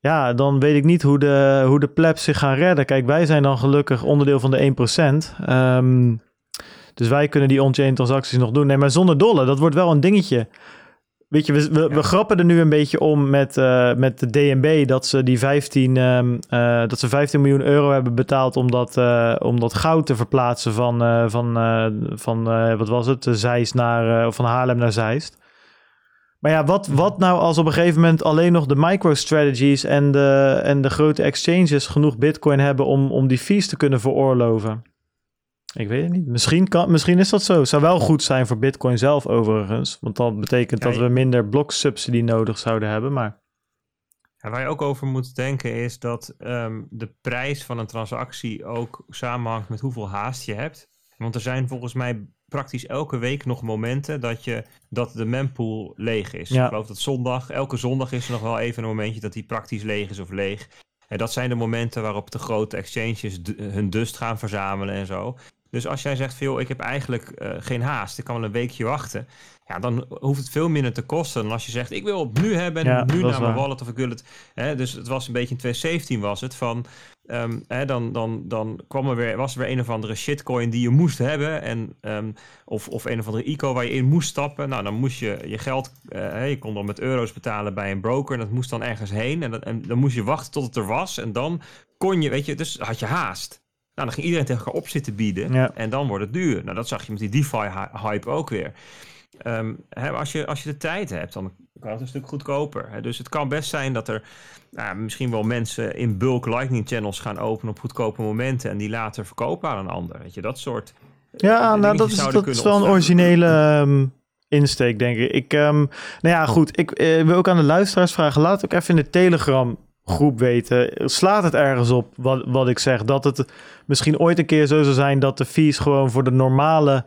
ja, dan weet ik niet hoe de, hoe de plebs zich gaan redden. Kijk, wij zijn dan gelukkig onderdeel van de 1%. Ehm, dus wij kunnen die on-chain transacties nog doen. Nee, maar zonder dolle, dat wordt wel een dingetje. Weet je, we, we, we grappen er nu een beetje om met, eh, met de DNB dat ze die 15, ehm, eh, dat ze 15 miljoen euro hebben betaald om dat, eh, om dat goud te verplaatsen van, van, van wat was het, Zeist naar, of van Haarlem naar Zeist. Maar ja, wat, wat nou als op een gegeven moment alleen nog de micro-strategies en de, en de grote exchanges genoeg bitcoin hebben om, om die fees te kunnen veroorloven? Ik weet het niet. Misschien, kan, misschien is dat zo. Zou wel goed zijn voor bitcoin zelf overigens. Want dat betekent dat we minder bloksubsidie nodig zouden hebben. Maar... Ja, waar je ook over moet denken is dat ehm, de prijs van een transactie ook samenhangt met hoeveel haast je hebt. Want er zijn volgens mij praktisch elke week nog momenten dat, je, dat de mempool leeg is. Ja. Ik geloof dat zondag, elke zondag is er nog wel even een momentje dat die praktisch leeg is of leeg. En dat zijn de momenten waarop de grote exchanges hun dust gaan verzamelen en zo. Dus als jij zegt veel, ik heb eigenlijk uh, geen haast, ik kan wel een weekje wachten. Ja, dan hoeft het veel minder te kosten dan als je zegt, ik wil het nu hebben en ja, nu naar mijn wallet of ik wil het. Hè, dus het was een beetje in 2017 was het van, um, hè, dan, dan, dan kwam er weer, was er weer een of andere shitcoin die je moest hebben. En, um, of, of een of andere ICO waar je in moest stappen. Nou, dan moest je je geld, uh, je kon dan met euro's betalen bij een broker en dat moest dan ergens heen. En, dat, en dan moest je wachten tot het er was en dan kon je, weet je, dus had je haast. Nou, dan ging iedereen tegen elkaar op zitten bieden. En dan wordt het duur. Nou, dat zag je met die DeFi-hype ook weer. Ehm, hè, als, je, als je de tijd hebt, dan kan het een stuk goedkoper. Hè. Dus het kan best zijn dat er nou, misschien wel mensen in bulk Lightning channels gaan openen op goedkope momenten en die later verkopen aan een ander. Weet je, dat soort. Ja, nou, dat is, dat is wel een originele um, insteek, denk ik. ik um, nou ja, goed. Ik uh, wil ook aan de luisteraars vragen. Laat ook even in de Telegram groep weten. Slaat het ergens op wat, wat ik zeg? Dat het misschien ooit een keer zo zou zijn dat de fees gewoon voor de normale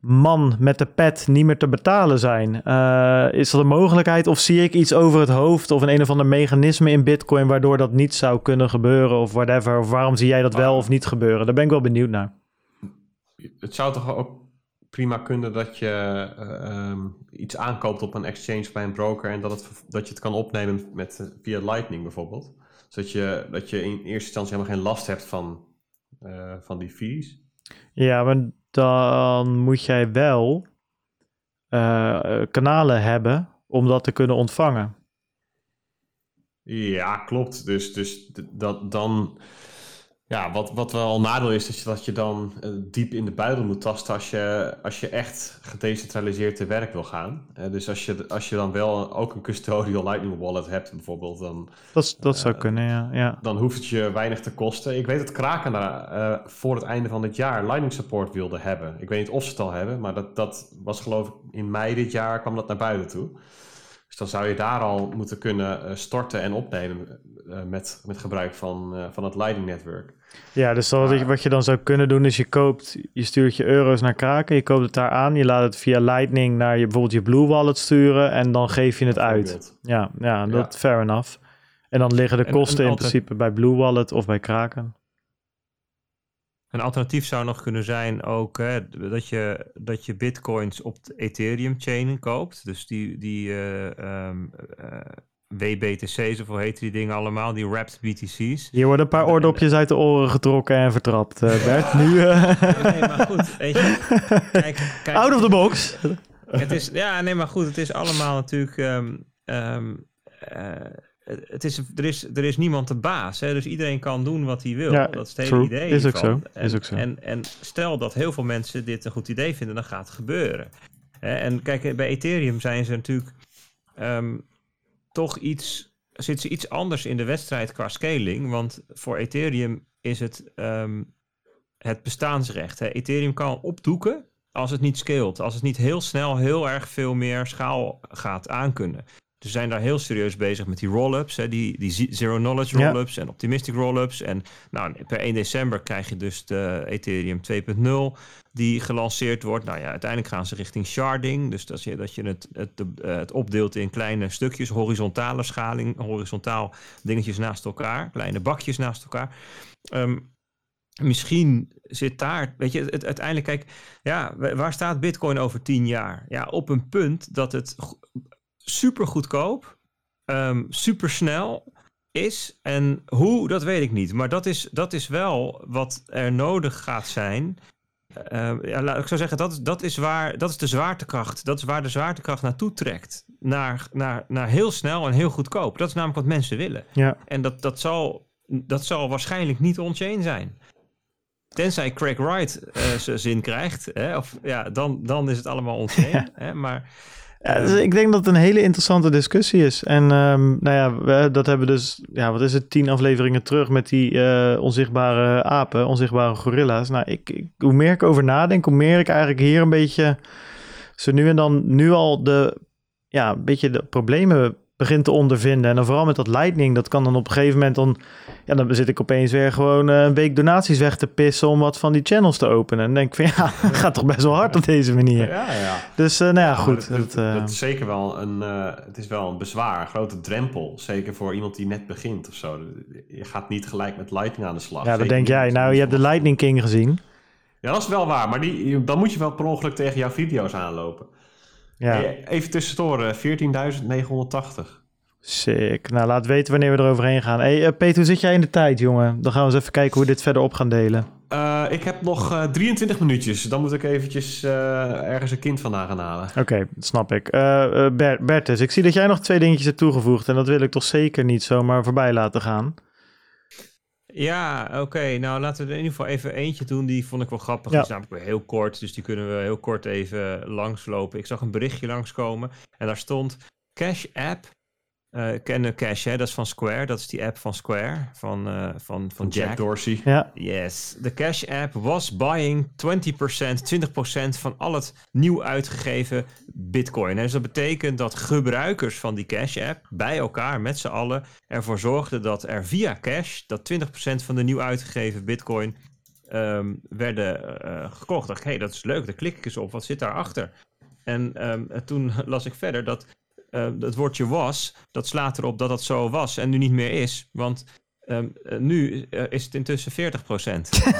man met de pet niet meer te betalen zijn. Uh, is dat een mogelijkheid of zie ik iets over het hoofd of een een of ander mechanisme in Bitcoin waardoor dat niet zou kunnen gebeuren of whatever? Of waarom zie jij dat wel of niet gebeuren? Daar ben ik wel benieuwd naar. Het zou toch ook prima kunnen dat je uh, um, iets aankoopt op een exchange bij een broker en dat, het, dat je het kan opnemen met, via Lightning bijvoorbeeld. Zodat je, dat je in eerste instantie helemaal geen last hebt van, uh, van die fees. Ja, maar dan moet jij wel uh, kanalen hebben om dat te kunnen ontvangen. Ja, klopt. Dus, dus dat, dan ja, wat, wat wel een nadeel is, is dat je dan uh, diep in de buidel moet tasten als je, als je echt gedecentraliseerd te werk wil gaan. Uh, dus als je, als je dan wel ook een custodial Lightning Wallet hebt bijvoorbeeld, dan... Dat, dat zou uh, kunnen, ja, ja. Dan hoeft het je weinig te kosten. Ik weet dat Kraken daar voor het einde van dit jaar Lightning Support wilde hebben. Ik weet niet of ze het al hebben, maar dat, dat was geloof ik in mei dit jaar kwam dat naar buiten toe. Dus dan zou je daar al moeten kunnen storten en opnemen met, met gebruik van, van het Lightning Network. Ja, dus wat, wat je dan zou kunnen doen is je koopt, je stuurt je euro's naar Kraken, je koopt het daar aan, je laat het via Lightning naar je, bijvoorbeeld je Blue Wallet sturen en dan geef je het uit. Ja, ja, dat ja. fair enough. En dan liggen de kosten in principe bij Blue Wallet of bij Kraken. Een alternatief zou nog kunnen zijn ook hè, dat, je, dat je bitcoins op de Ethereum chain koopt. Dus die, die uh, um, uh, WBTC's of hoe heet die dingen allemaal, die wrapped BTC's. Hier worden een paar oordopjes uit de oren getrokken en vertrapt, uh, Bert. nu... Uh... Nee, maar goed, weet je. Kijk, kijk, Out of the box. Het is, ja, nee, maar goed, het is allemaal natuurlijk... Um, um, uh, het is, er, is, er is niemand de baas, hè? dus iedereen kan doen wat hij wil. Ja, dat is het hele idee. Is ook, zo. En, is ook zo. En, en stel dat heel veel mensen dit een goed idee vinden, dan gaat het gebeuren. En kijk, bij Ethereum zijn ze natuurlijk... Um, toch iets, zit ze iets anders in de wedstrijd qua scaling. Want voor Ethereum is het um, het bestaansrecht. Hè. Ethereum kan opdoeken als het niet scalt. Als het niet heel snel heel erg veel meer schaal gaat aankunnen. Ze zijn daar heel serieus bezig met die roll-ups, die, die zero knowledge roll-ups ja. en optimistic roll-ups. En nou, per 1 december krijg je dus de Ethereum 2.0 die gelanceerd wordt. Nou ja, uiteindelijk gaan ze richting sharding. Dus dat je, dat je het, het, het opdeelt in kleine stukjes, horizontale schaling, horizontaal dingetjes naast elkaar, kleine bakjes naast elkaar. Um, misschien zit daar, weet je, het, uiteindelijk, kijk, ja, waar staat Bitcoin over tien jaar? Ja, op een punt dat het super goedkoop, um, super snel is. En hoe, dat weet ik niet. Maar dat is, dat is wel wat er nodig gaat zijn. Uh, ja, laat ik zo zeggen, dat, dat, is waar, dat is de zwaartekracht. Dat is waar de zwaartekracht naartoe trekt. Naar, naar, naar heel snel en heel goedkoop. Dat is namelijk wat mensen willen. Ja. En dat, dat, zal, dat zal waarschijnlijk niet on-chain zijn. Tenzij Craig Wright uh, zijn zin krijgt. Hè, of, ja, dan, dan is het allemaal on-chain. Ja. Hè, maar Ja, dus ik denk dat het een hele interessante discussie is. En um, nou ja, we, dat hebben dus, ja, wat is het, tien afleveringen terug met die uh, onzichtbare apen, onzichtbare gorilla's. Nou, ik, ik, hoe meer ik over nadenk, hoe meer ik eigenlijk hier een beetje, zo nu en dan, nu al de, ja, een beetje de problemen begint te ondervinden. En dan vooral met dat Lightning, dat kan dan op een gegeven moment dan... Ja, dan zit ik opeens weer gewoon uh, een week donaties weg te pissen om wat van die channels te openen. En denk ik van ja, gaat toch best wel hard op deze manier. Ja, ja. Dus uh, nou ja, goed. Dat, dat, uh... dat, is zeker wel een, het is wel een bezwaar, een grote drempel. Zeker voor iemand die net begint of zo. Je gaat niet gelijk met Lightning aan de slag. Ja, dat denk jij. Nou, je hebt de Lightning King gezien. Ja, dat is wel waar. Maar die, dan moet je wel per ongeluk tegen jouw video's aanlopen. Ja. Even tussendoor, 14.980. Sick. Nou, laat weten wanneer we eroverheen gaan. Hey, uh, Peter, hoe zit jij in de tijd, jongen? Dan gaan we eens even kijken hoe we dit verder op gaan delen. Uh, ik heb nog uh, 23 minuutjes. Dan moet ik eventjes ergens een kind vandaan gaan halen. Oké, okay, snap ik. Bert, Bertus, ik zie dat jij nog twee dingetjes hebt toegevoegd. En dat wil ik toch zeker niet zomaar voorbij laten gaan. Ja, oké. Nou, laten we er in ieder geval even eentje doen. Die vond ik wel grappig. Ja. Die is namelijk weer heel kort. Dus die kunnen we heel kort even langslopen. Ik zag een berichtje langskomen. En daar stond... Cash App uh, kennen Cash, hè? dat is van Square. Dat is die app van Square, van, uh, van, van Jack. Jack. Dorsey. Ja. Yes. De Cash app was buying 20%, 20% van al het nieuw uitgegeven bitcoin. Dus dat betekent dat gebruikers van die Cash app bij elkaar met z'n allen ervoor zorgden dat er via Cash dat 20% van de nieuw uitgegeven bitcoin um, werden uh, gekocht. Dacht ik, hey, dat is leuk, daar klik ik eens op. Wat zit daarachter? En um, toen las ik verder dat uh, het woordje was, dat slaat erop dat dat zo was en nu niet meer is. Want um, nu uh, is het intussen 40%.